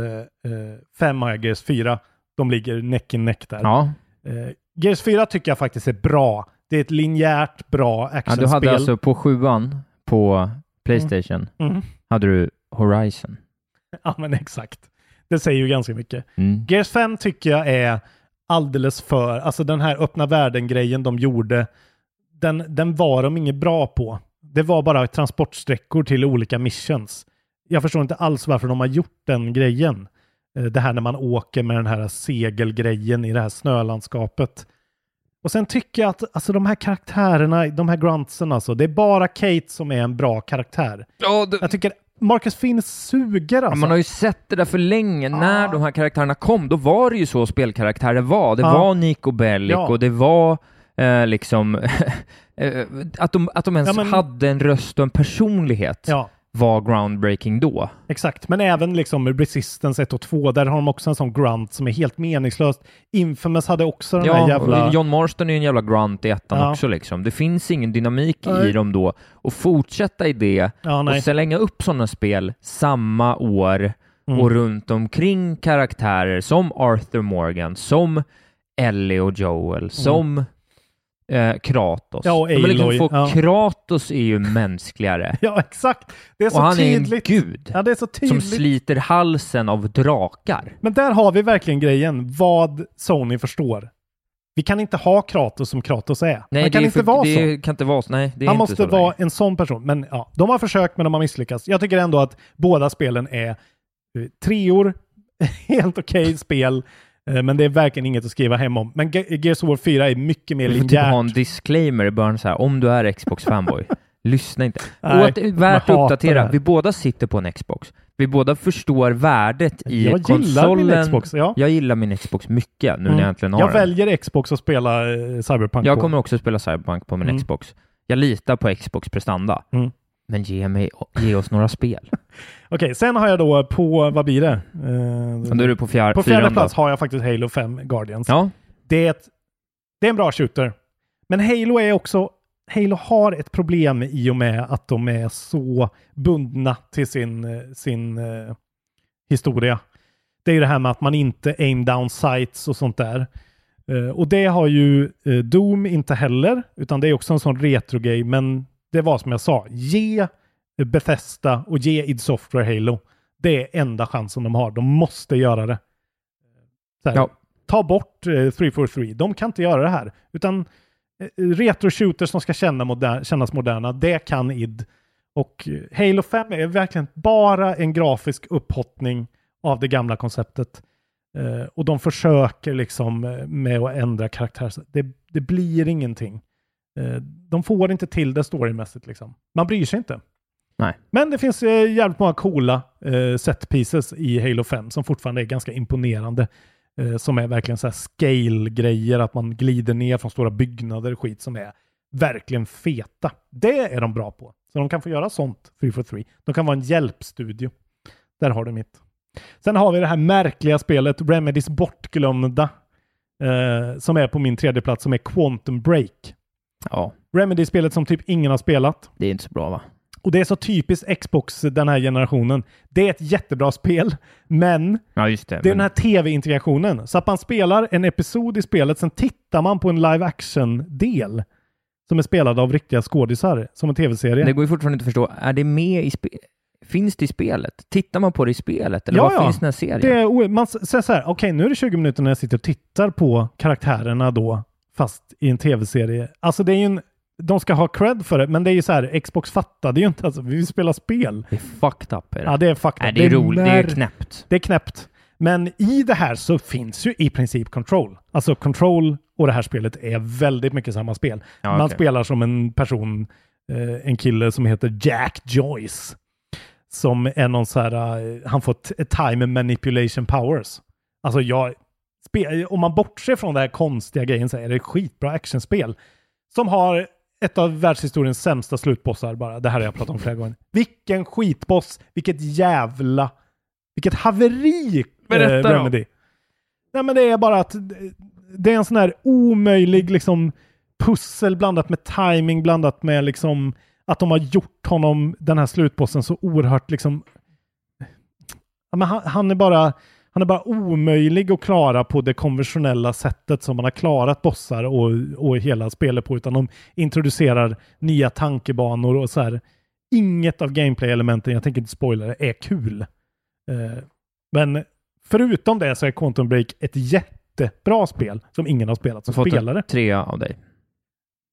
5 har jag Gears 4. De ligger neck i neck där. Ja, Eh, Gears 4 tycker jag faktiskt är bra. Det är ett linjärt bra ja actionspel. du hade alltså på sjuan på Playstation Mm. hade du Horizon. Ja, men exakt. Det säger ju ganska mycket. Mm. Gears 5 tycker jag är alldeles för, alltså den här öppna världen-grejen de gjorde, den, den var de inget bra på. Det var bara transportsträckor till olika missions. Jag förstår inte alls varför de har gjort den grejen. Eh, Det här när man åker med den här segelgrejen i det här snölandskapet. Och sen tycker jag att alltså, de här karaktärerna, de här gruntsen alltså, det är bara Kate som är en bra karaktär. Ja, det, Jag tycker Marcus Finn suger alltså. man har ju sett det där för länge. När de här karaktärerna kom, då var det ju så spelkaraktärer var. Det Ja. var Nico Bellic Ja. och det var eh, liksom eh, att, de, att de ens Ja, men- hade en röst och en personlighet. Ja, var groundbreaking då. Exakt, men även liksom Resistance 1 och 2, där har de också en sån grunt som är helt meningslöst. Infamous hade också den Ja, där jävla... John Marston är ju en jävla grunt i ettan Ja. också liksom. Det finns ingen dynamik Nej. i dem då. Och fortsätta i det Ja, och slänga upp sådana spel samma år Mm. och runt omkring karaktärer som Arthur Morgan, som Ellie och Joel, som eh, Kratos. Ja, och Men liksom Aloy, få, ja. Kratos är ju mänskligare. Ja, exakt. Det är så och han tydligt. är en gud Ja, det är så som sliter halsen av drakar. Men där har vi verkligen grejen, vad Sony förstår. Vi kan inte ha Kratos som Kratos är. Nej, Han det kan är inte för, vara så. kan inte vara så. Nej, det är Han måste så vara en sån person. Men ja, de har försökt men de har misslyckats. Jag tycker ändå att båda spelen är eh, treor, helt okej spel, eh, men det är verkligen inget att skriva hem om. Men Ge- Gears of War 4 är mycket mer Du får typ ha en linjärt. disclaimer i början så här, om du är Xbox-fanboy, lyssna inte. Nej, är värt att uppdatera, vi båda sitter på en Xbox. Vi båda förstår värdet i Jag gillar konsolen. min Xbox, ja. Jag gillar min Xbox mycket nu när Mm. jag äntligen har Jag den. väljer Xbox och spela eh, Cyberpunk Jag på. kommer också spela Cyberpunk på min Mm. Xbox. Jag litar på Xbox prestanda. Mm. Men ge, mig, ge oss några spel. Okej, sen har jag då på, vad blir det? Eh, Då är du på fjär, på fjärde då. plats har jag faktiskt Halo 5 Guardians. Ja, Det, är ett, det är en bra shooter. Men Halo är också... Halo har ett problem i och med att de är så bundna till sin, sin eh, historia. Det är ju det här med att man inte aim down sights och sånt där. Eh, och det har ju eh, Doom inte heller, utan det är också en sån retro-grej. Men det var som jag sa, ge Bethesda och ge id Software Halo. Det är enda chansen de har. De måste göra det. Här, Ja. Ta bort eh, 343. De kan inte göra det här. Utan eh, retro-shooters som ska känna moder- kännas moderna, det kan id. Och eh, Halo 5 är verkligen bara en grafisk upphottning av det gamla konceptet. Eh, och de försöker liksom eh, med att ändra karaktär. Det, det blir ingenting. Eh, de får inte till det storymässigt liksom. Man bryr sig inte. Nej. Men det finns eh, jävligt många coola eh, set pieces i Halo 5 som fortfarande är ganska imponerande. Eh, som är verkligen så här scale-grejer, att man glider ner från stora byggnader och skit som är verkligen feta. Det är de bra på. Så de kan få göra sånt, 343. De kan vara en hjälpstudio. Där har du mitt. Sen har vi det här märkliga spelet, Remedys bortglömda, eh, som är på min tredje plats, som är Quantum Break. Ja, Remedy-spelet som typ ingen har spelat. det är inte så bra va? Och det är så typiskt Xbox den här generationen. Det är ett jättebra spel, men Ja, det. det är men- den här tv-integrationen. Så att man spelar en episod i spelet, sen tittar man på en live action-del som är spelad av riktiga skådisar, som en tv-serie. Det går ju fortfarande inte att förstå, är det med i spelet? Finns det i spelet? Tittar man på det i spelet? Eller Ja, vad ja. finns den här serien? Det är, man säger så här, okej nu är det 20 minuter när jag sitter och tittar på karaktärerna då, fast i en tv-serie. Alltså det är ju en, de ska ha cred för det, men det är ju så här, Xbox fattade ju inte, alltså vi vill spela spel. Det är fucked up. Är det? Ja, det är fakta. Nej, det är roligt. Det är knäppt. Det är knäppt. Men i det här så finns ju i princip Control. Alltså Control och det här spelet är väldigt mycket samma spel. Ja, Man spelar som en person, eh, en kille som heter Jack Joyce. Som är någon så här, eh, han får time manipulation powers. Alltså jag, spe, om man bortser från den här konstiga grejen så är det skitbra actionspel. Som har ett av världshistoriens sämsta slutbossar bara. Det här har jag pratat om flera gånger. Vilken skitboss! Vilket jävla... Vilket haveri! Berätta eh, då. Remedy. Nej men det är bara att det är en sån här omöjlig liksom pussel blandat med timing blandat med liksom att de har gjort honom, den här slutbossen, så oerhört liksom... Ja, men han, han är bara han är bara omöjlig att klara på det konventionella sättet som man har klarat bossar och, och hela spelet på, utan de introducerar nya tankebanor och så här. Inget av gameplay-elementen, jag tänker inte spoila det, är kul. Eh, men förutom det så är Quantum Break ett jättebra spel som ingen har spelat som spelare. trea av dig.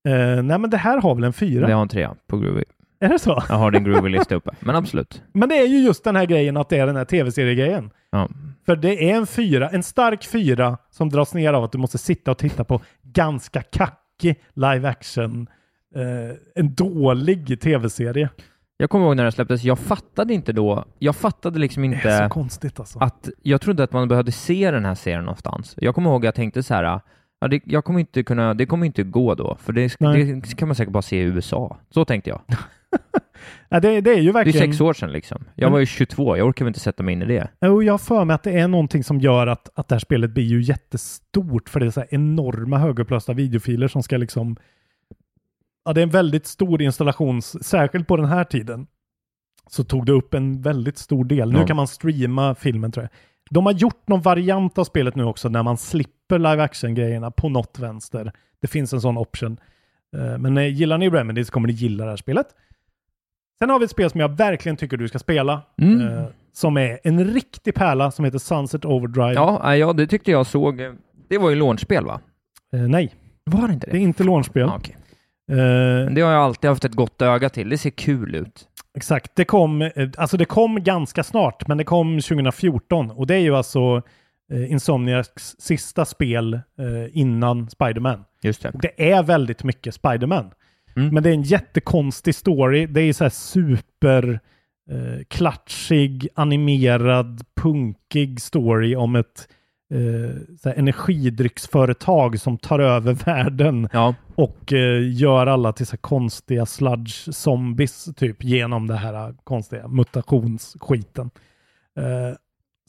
Eh, nej, men det här har väl en fyra? Det har en trea på Groovy. Är det så? Jag har din Groovy-lista uppe. Men absolut. Men det är ju just den här grejen att det är den här tv-seriegrejen. Ja. För det är en fyra, en stark fyra som dras ner av att du måste sitta och titta på ganska kackig live action. Eh, en dålig tv-serie. Jag kommer ihåg när den släpptes, jag fattade inte då, jag fattade liksom Det är så inte konstigt alltså. att, jag trodde att man behövde se den här serien någonstans. Jag kommer ihåg att jag tänkte så här, ja, det, jag kommer inte kunna, det kommer inte gå då, för det, det kan man säkert bara se i USA. Så tänkte jag. Ja, det, det är ju Det är verkligen... sex år sedan liksom. Jag Mm. var ju 22, jag orkar väl inte sätta mig in i det. Jo, jag har för mig att det är någonting som gör att, att det här spelet blir ju jättestort för det är så enorma högupplösta videofiler som ska liksom... Ja, det är en väldigt stor installation, särskilt på den här tiden. Så tog det upp en väldigt stor del. Nu Ja. kan man streama filmen tror jag. De har gjort någon variant av spelet nu också när man slipper live action-grejerna på något vänster. Det finns en sån option. Eh, Men eh, gillar ni Remedy så kommer ni gilla det här spelet. Sen har vi ett spel som jag verkligen tycker du ska spela. Mm. eh, Som är en riktig pärla som heter Sunset Overdrive. Ja, nej, ja, det tyckte jag såg. eh, Det var ju launchspel va? Eh, nej, Var det inte det det? är inte launchspel. Ja, okej. Eh, det har jag alltid haft ett gott öga till. Det ser kul ut. Exakt, det kom, eh, alltså det kom ganska snart, men det kom 2014 och det är ju alltså eh, Insomniacs sista spel eh, innan Spider-Man. Just det. Det är väldigt mycket Spider-Man. Mm. Men det är en jättekonstig story. Det är så här super eh, klatschig, animerad, punkig story om ett eh, energidrycksföretag som tar över världen Ja, och eh, gör alla till så konstiga sludge zombies typ genom det här konstiga mutationsskiten. Eh,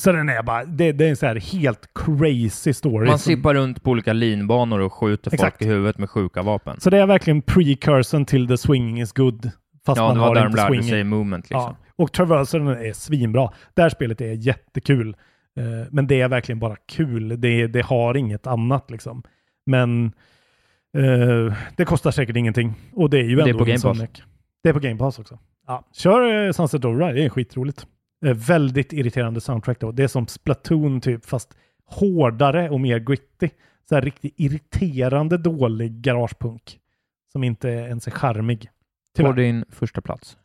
så den är bara, det, det är en så här helt crazy story. man som- sippar runt på olika linbanor och skjuter Exakt. folk i huvudet med sjuka vapen. Så det är verkligen precursorn till the swinging is good. Fast Ja, man det var har där de inte lärde swinging. sig movement liksom. Ja, och traversen är svinbra. Det här spelet är jättekul. Eh, men det är verkligen bara kul. Det, det har inget annat liksom. Men eh, det kostar säkert ingenting. Och det är ju Det är ändå på Game Pass. Det är på Game Pass också. Ja, kör eh, Sunset Overdrive, det är skitroligt. Eh, väldigt irriterande soundtrack då. Det är som Splatoon typ, fast hårdare och mer gritty. Så här riktigt irriterande dålig garagepunk. Som inte ens är charmig. På din första plats.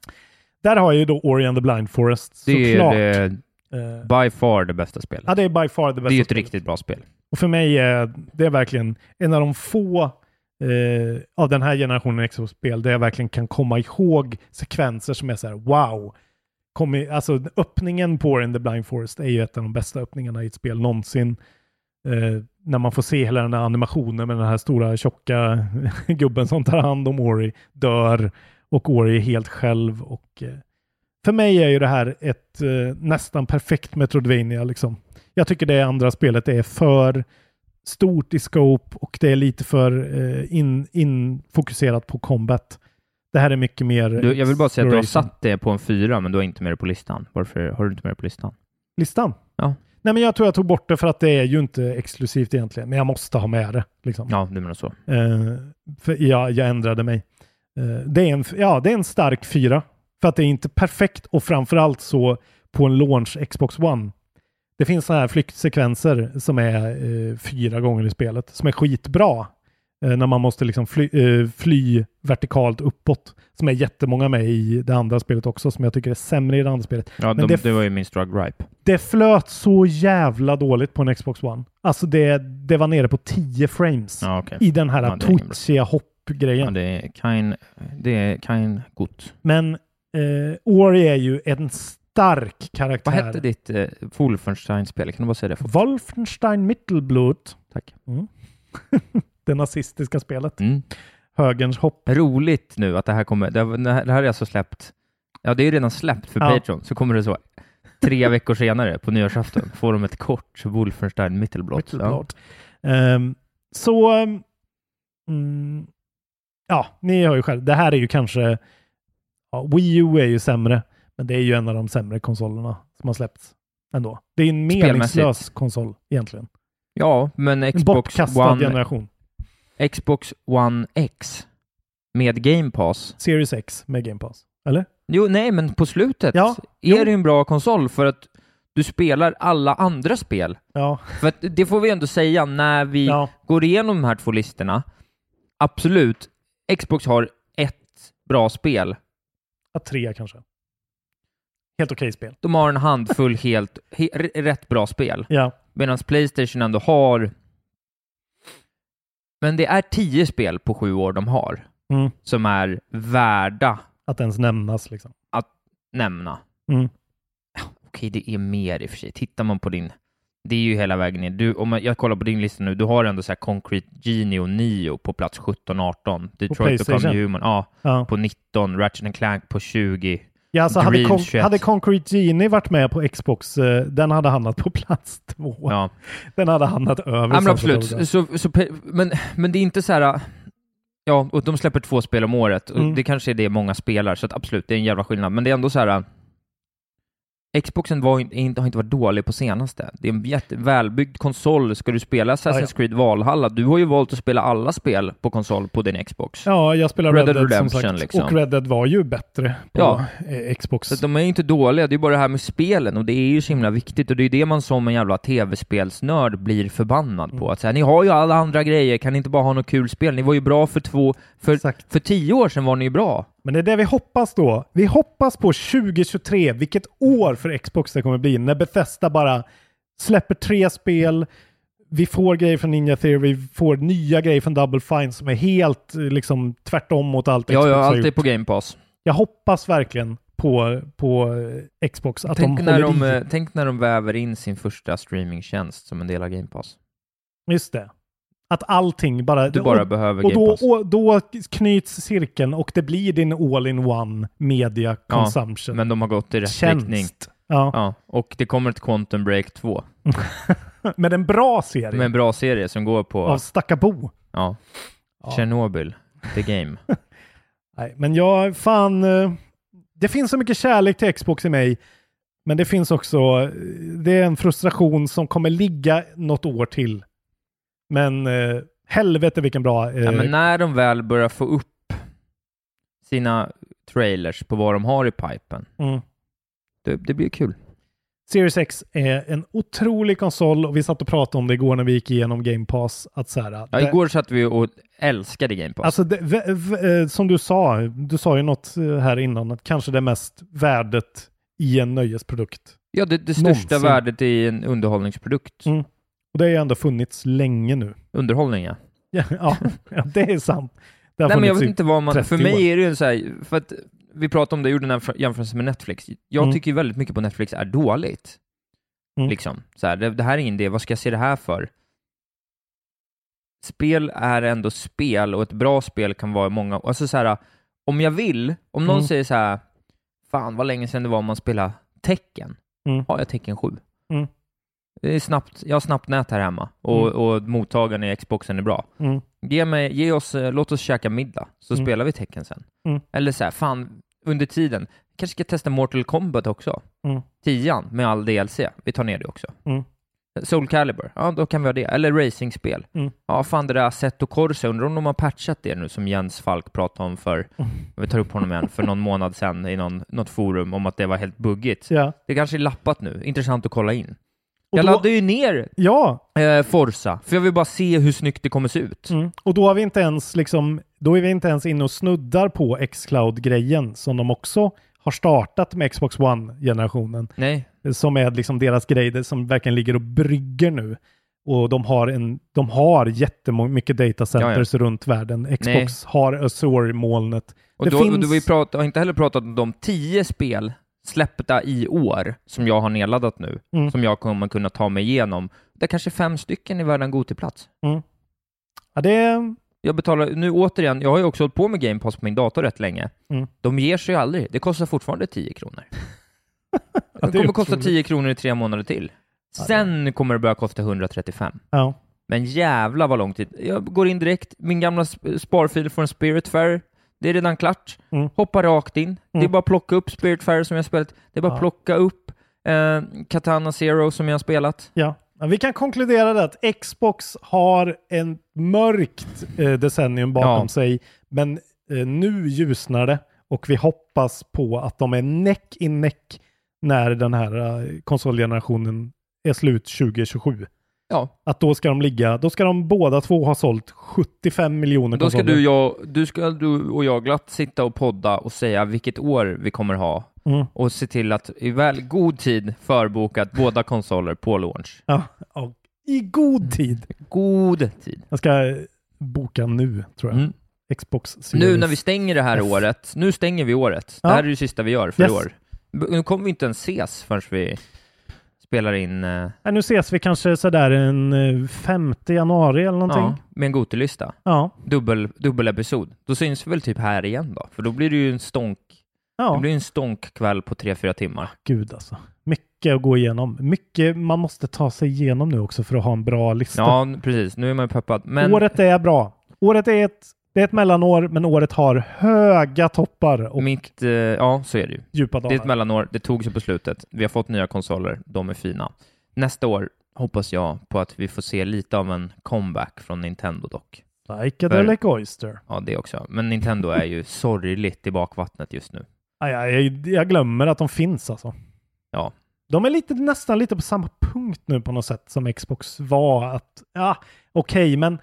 Där har jag ju då Ori and the Blind Forest. Det såklart. är det, Eh, by far det bästa spelet. ja, det är by far det bästa det är ett spelet. riktigt bra spel. Och för mig är det verkligen en av de få eh, av den här generationen Xbox-spel där jag verkligen kan komma ihåg sekvenser som är så här wow kommit, alltså öppningen på in the Blind Forest är ju ett av de bästa öppningarna i ett spel någonsin. Eh, när man får se hela den här animationen med den här stora tjocka gubben som tar hand om Ori, dör och Ori är helt själv. Och, eh, för mig är ju det här ett eh, nästan perfekt Metroidvania. Liksom. Jag tycker det andra spelet är för stort i scope och det är lite för eh, infokuserat in fokuserat på combat. Det här är mycket mer Du, jag vill bara säga att du har satt det på en fyra, men du har inte med det på listan. Varför har du inte med det på listan? listan. Ja. Nej, men jag tror jag tog bort det för att det är ju inte exklusivt egentligen, men jag måste ha med det. Liksom. Ja, du menar så. Eh, för jag, jag ändrade mig. Eh, det, är en, ja, det är en stark fyra. För att det är inte perfekt och framförallt så på en launch Xbox One. Det finns sådana här flyktsekvenser som är eh, fyra gånger i spelet som är skitbra. Eh, när man måste liksom fly, eh, fly vertikalt uppåt. Som är jättemånga med i det andra spelet också som jag tycker är sämre i det andra spelet. Ja, de, det- det var ju min strug gripe. Det flöt så jävla dåligt på en Xbox One. Alltså det, det var nere på 10 frames Ja, okej. i den här Ja, twitchiga hoppgrejen. Ja, det är kind, det är kind gott. Men eh, Ori är ju en stark karaktär. Vad hette ditt eh, Wolfenstein-spel? Kan du bara säga det? Wolfenstein Mittelblut. Tack. Mm. det nazistiska spelet. Mm. Högerns hopp. Roligt nu att det här kommer. Det, här det här är alltså släppt. Ja, det är ju redan släppt för Ja. Patreon. Så kommer det så tre veckor senare på nyårsafton får de ett kort Wolfenstein Mittelblott. Ja. Mittelblot. Ehm, så... Mm, ja, ni har ju själv. Det här är ju kanske... Ja, Wii U är ju sämre. Men det är ju en av de sämre konsolerna som har släppts ändå. Det är en meningslös konsol egentligen. ja, men En Xbox bortkastad One, generation. Xbox One X med Game Pass. Series X med Game Pass. Eller? Jo, nej, men på slutet Ja, är jo. det en bra konsol för att du spelar alla andra spel. Ja. För att det får vi ändå säga när vi ja. går igenom de här två listorna. Absolut, Xbox har ett bra spel. ja tre kanske. Helt okej spel. De har en handfull helt he, rätt bra spel. Ja. Medan Playstation ändå har... Men det är tio spel på sju år de har Mm. som är värda Att ens nämnas liksom. nämna. Mm. Okej, det är mer i och för sig. Tittar man på din Det är ju hela vägen ner. Du, om jag kollar på din lista nu, du har ändå så här Concrete Genie och Nio på plats 17-18. Detroit Become. Human ja, Ja. på 19, Ratchet and Clank på 20. Ja, alltså hade, Con- 21. hade Concrete Genie varit med på Xbox, eh, den hade hamnat på plats två. Ja. Den hade hamnat över. Ja, men absolut. Så, så, men, men det är inte så här... Ja, och de släpper två spel om året. Och Mm. Det kanske är det många spelar, så att absolut, det är en jävla skillnad. Men det är ändå så här... Xboxen var inte, har inte varit dålig på senaste. Det är en jätte, välbyggd konsol. Ska du spela Assassin's Ja, ja. Creed Valhalla, du har ju valt att spela alla spel på konsol på din Xbox. Ja, jag spelar Red Red, Dead Dead som Redemption, sagt. liksom. Och Red Dead var ju bättre på Ja. eh, Xbox. Så de är ju inte dåliga, det är bara det här med spelen och det är ju så himla viktigt och det är det man som en jävla tv-spelsnörd blir förbannad Mm. på. Att säga, ni har ju alla andra grejer, kan ni inte bara ha något kul spel? Ni var ju bra för två, för, Exakt. för tio år sedan var ni ju bra. Men det är det vi hoppas då. Vi hoppas på 2023, vilket år för Xbox det kommer bli, när Bethesda bara släpper tre spel, vi får grejer från Ninja Theory, vi får nya grejer från Double Fine som är helt eh, liksom tvärtom mot allt Ja, Xbox ja, har allt är på Game Pass. Jag hoppas verkligen på, på eh, Xbox att Tänk de när de, i. eh, tänk när de väver in sin första streamingtjänst som en del av Game Pass. Just det. Att allting bara... Du bara och, behöver och då, och då knyts cirkeln och det blir din all-in-one media Ja, consumption. Men de har gått i rätt Tjänst. riktning. Ja. Ja, och det kommer ett Quantum Break 2 Men en bra serie med en bra serie som går på av Stackabo. ja, Ja. Chernobyl, The Game. Nej, men jag, fan, eh, det finns så mycket kärlek till Xbox i mig. Men det finns också, eh, det är en frustration som kommer ligga något år till. Men eh, helvete vilken bra... Eh, Ja, men när de väl börjar få upp sina trailers på vad de har i pipen, mm. det, det blir kul. Series X är en otrolig konsol och vi satt och pratade om det igår när vi gick igenom Game Pass. Att så här, Ja, igår satt vi och älskade Game Pass. Alltså, det, v, v, eh, som du sa, du sa ju något eh, här innan, att kanske det mest värdet i en nöjesprodukt. ja, det, det största någonsin. värdet i en underhållningsprodukt. Mm. Och det har ju ändå funnits länge nu. Underhållning, ja. Ja, ja, ja det är sant. Det har Nej, men jag vet inte vad man... 30 För mig år. är det ju så här, för att vi pratade om det, jag gjorde den här jämförelsen med Netflix. Jag Mm. tycker ju väldigt mycket på Netflix är dåligt. Mm. Liksom. Så här, det, det här är ingen idé, vad ska jag se det här för? Spel är ändå spel och ett bra spel kan vara många... Alltså så här, om jag vill, om någon Mm. säger så här, fan vad länge sedan det var man spelade Tecken, Mm. har jag Tecken 7. Mm. Det är snabbt, jag har snabbt nät här hemma och, Mm. och mottagaren i Xboxen är bra. Mm. Ge, mig, ge oss, eh, låt oss käka middag, så Mm. spelar vi tecken sen. Mm. Eller så här, fan, under tiden, kanske ska testa Mortal Kombat också. Mm. Tian med all DLC, vi tar ner det också. Mm. Soul Calibur, ja då kan vi ha det. Eller racingspel. Mm. Ja, fan det där Assetto Corsa, undrar om de har patchat det nu som Jens Falk pratade om för, Mm. vi tar upp honom igen, för någon månad sedan i någon, något forum om att det var helt buggigt. Ja. Det kanske är lappat nu, intressant att kolla in. Och jag då- laddade ju ner Ja, eh, Forza, för jag vill bara se hur snyggt det kommer se ut. mm. och då har vi inte ens liksom, då är vi inte ens inne och snuddar på Xcloud-grejen som de också har startat med Xbox One-generationen. Nej, Som är liksom deras grej, som verkligen ligger och brygger nu. Och de har, en, de har jättemycket datacenters runt världen. Xbox har Azure-molnet. Och Det då, finns- då vi pratar, har inte heller pratat om de tio spel släppta i år som jag har nedladdat nu, Mm. som jag kommer kunna ta mig igenom. Det är kanske fem stycken är värda en Gotiplats. Ja, det. Jag betalar, nu återigen, jag har ju också hållit på med Game Pass på min dator rätt länge. Mm. De ger sig aldrig. Det kostar fortfarande 10 kronor. Ja, det kommer kosta otroligt. 10 kronor i tre månader till. Sen kommer det börja kosta 135. Ja. Men jävla vad lång tid. Jag går in direkt, min gamla sp- sparfil från Spiritfarer, det är redan klart. Mm. Hoppa rakt in. Det är Mm. bara att plocka upp Spiritfarer som jag spelat. Det är bara att Ja. plocka upp eh, Katana Zero som jag har spelat. Ja. Ja, vi kan konkludera det att Xbox har en mörkt eh, decennium bakom Ja. sig, men eh, nu ljusnar det och vi hoppas på att de är näck i näck när den här eh, konsolgenerationen är slut 2027. Ja, Att då ska de ligga, då ska de båda två ha sålt 75 miljoner då ska konsoler. du, jag, du, ska, du och jag glatt sitta och podda och säga vilket år vi kommer ha Mm. och se till att i väl god tid förbokat båda konsoler på launch. Ja, och I god tid. God tid. Jag ska boka nu, tror jag. Mm. Xbox Series. Nu när vi stänger det här F. året, nu stänger vi året. Ja. Det här är det sista vi gör för Yes. i år. Nu kommer vi inte ens ses förrän vi spelar in eh, Ja, nu ses vi kanske sådär en eh, 5 januari eller någonting. ja, med en Gotelista. Ja. Dubbel, dubbelepisod. Då syns vi väl typ här igen då? För då blir det ju en stånk. Ja. Det blir en stånkkväll på tre fyra timmar. Gud alltså. Mycket att gå igenom. Mycket man måste ta sig igenom nu också för att ha en bra lista. Ja, precis. Nu är man peppad. Men Året är bra. Året är ett, det är ett mellanår, men året har höga toppar och mitt, eh, ja så är det ju. djupa Det är dalar. ett mellanår, det tog sig på slutet. Vi har fått nya konsoler, de är fina. Nästa år hoppas jag på att vi får se lite av en comeback från Nintendo dock. Psychedelic Oyster. Ja, det också. Men Nintendo är ju sorgligt i bakvattnet just nu. Aj, aj, jag, jag glömmer att de finns alltså. Ja. De är lite, nästan lite på samma punkt nu på något sätt som Xbox var. Att, ja, okej, men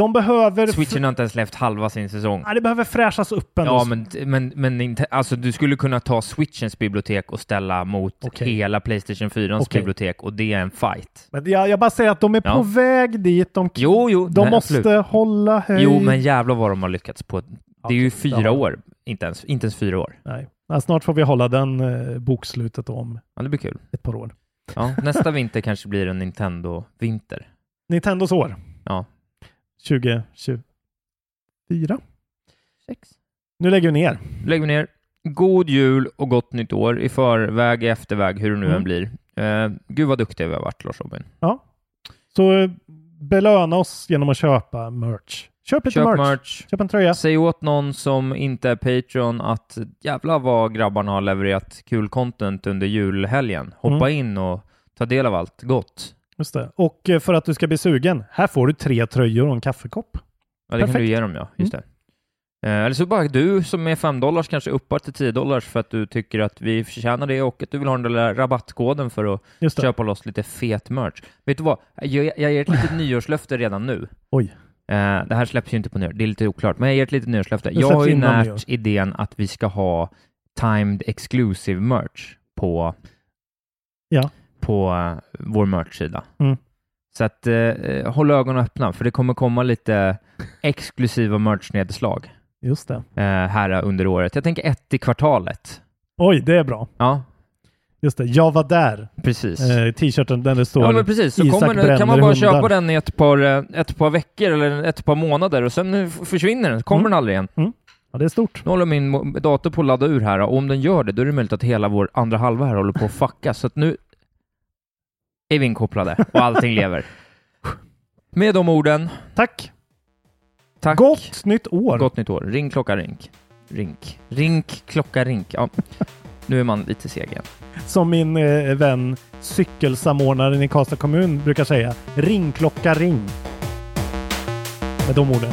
de behöver... Switchen har inte ens släppt halva sin säsong. Ja, det behöver fräschas upp ändå. Ja, men, men, men inte, alltså, du skulle kunna ta Switchens bibliotek och ställa mot Okej. hela Playstation 4 Okej. bibliotek och det är en fight. Men jag, jag bara säger att de är Ja. på väg dit. De, Jo, jo, de nej, måste absolut. hålla höjd. Jo, men jävlar vad de har lyckats på. Det är ju fyra ja. år, inte ens, inte ens fyra år. Nej. Ja, snart får vi hålla den eh, bokslutet om Ja, det blir kul. ett par år. Ja, nästa vinter kanske blir en Nintendo-vinter. Nintendos år. Ja. 2024. Sex. Nu lägger vi ner. Lägger vi ner. God jul och gott nytt år i förväg, i efterväg, hur det nu Mm. än blir. Eh, gud vad duktiga vi har varit, Lars Robin. Ja. Så eh, belöna oss genom att köpa merch. Köp lite Köp merch. merch. Köp en tröja. Säg åt någon som inte är Patreon att jävla vad grabbarna har levererat kul content under julhelgen. Hoppa Mm. in och ta del av allt gott. Just det. Och eh, för att du ska bli sugen, här får du tre tröjor och en kaffekopp. Ja, det kan Perfekt. du ge dem ja. Just det. Eh, eller så bara du som är 5 dollars kanske uppar till 10 dollars för att du tycker att vi förtjänar det och att du vill ha den där rabattkoden för att köpa loss lite fet merch. Vet du vad? Jag, jag ger ett litet nyårslöfte redan nu. Oj. Eh, det här släpps ju inte på nyår, det är lite oklart, men jag ger ett litet nyårslöfte. Jag har ju närt idén att vi ska ha timed exclusive merch på, Ja. På eh, vår merch-sida. Mm. Så att eh, håll ögonen öppna, för det kommer komma lite exklusiva merch-nedslag Just det. eh, här under året. Jag tänker ett i kvartalet. Oj, det är bra. Ja, Just det. Jag var där. precis. Eh, T-shirten där det står Ja men precis, så Isak kommer, kan man bara hundar. köpa den i ett par, eh, ett par veckor eller ett par månader och sen eh, försvinner den, kommer Mm. den aldrig igen. Ja, det är stort. Nu håller min dator på att ladda ur här och om den gör det, då är det möjligt att hela vår andra halva här håller på att fucka. Så att nu är vi inkopplade och allting lever. Med de orden, Tack. tack. Gott nytt år. Gott nytt år. Ring klocka rink. Rink. Rink klocka rink. Ja. Nu är man lite seg igen. Som min eh, vän cykelsamordnaren i Karlstad kommun brukar säga. Ringklocka ring. Med de orden.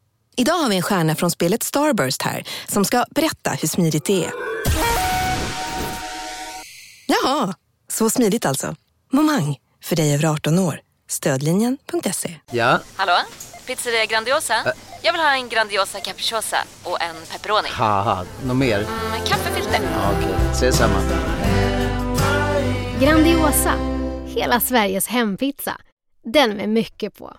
Idag har vi en stjärna från spelet Starburst här, som ska berätta hur smidigt det är. Jaha, så smidigt alltså. Momang, för dig över 18 år. Stödlinjen.se. Ja, Hallå? Pizzeria Grandiosa? Jag vill ha en Grandiosa capriciosa och en pepperoni. haha, något mer? Med kaffefilter. Ja, Okej, ses samma. Grandiosa, hela Sveriges hempizza. Den med mycket på.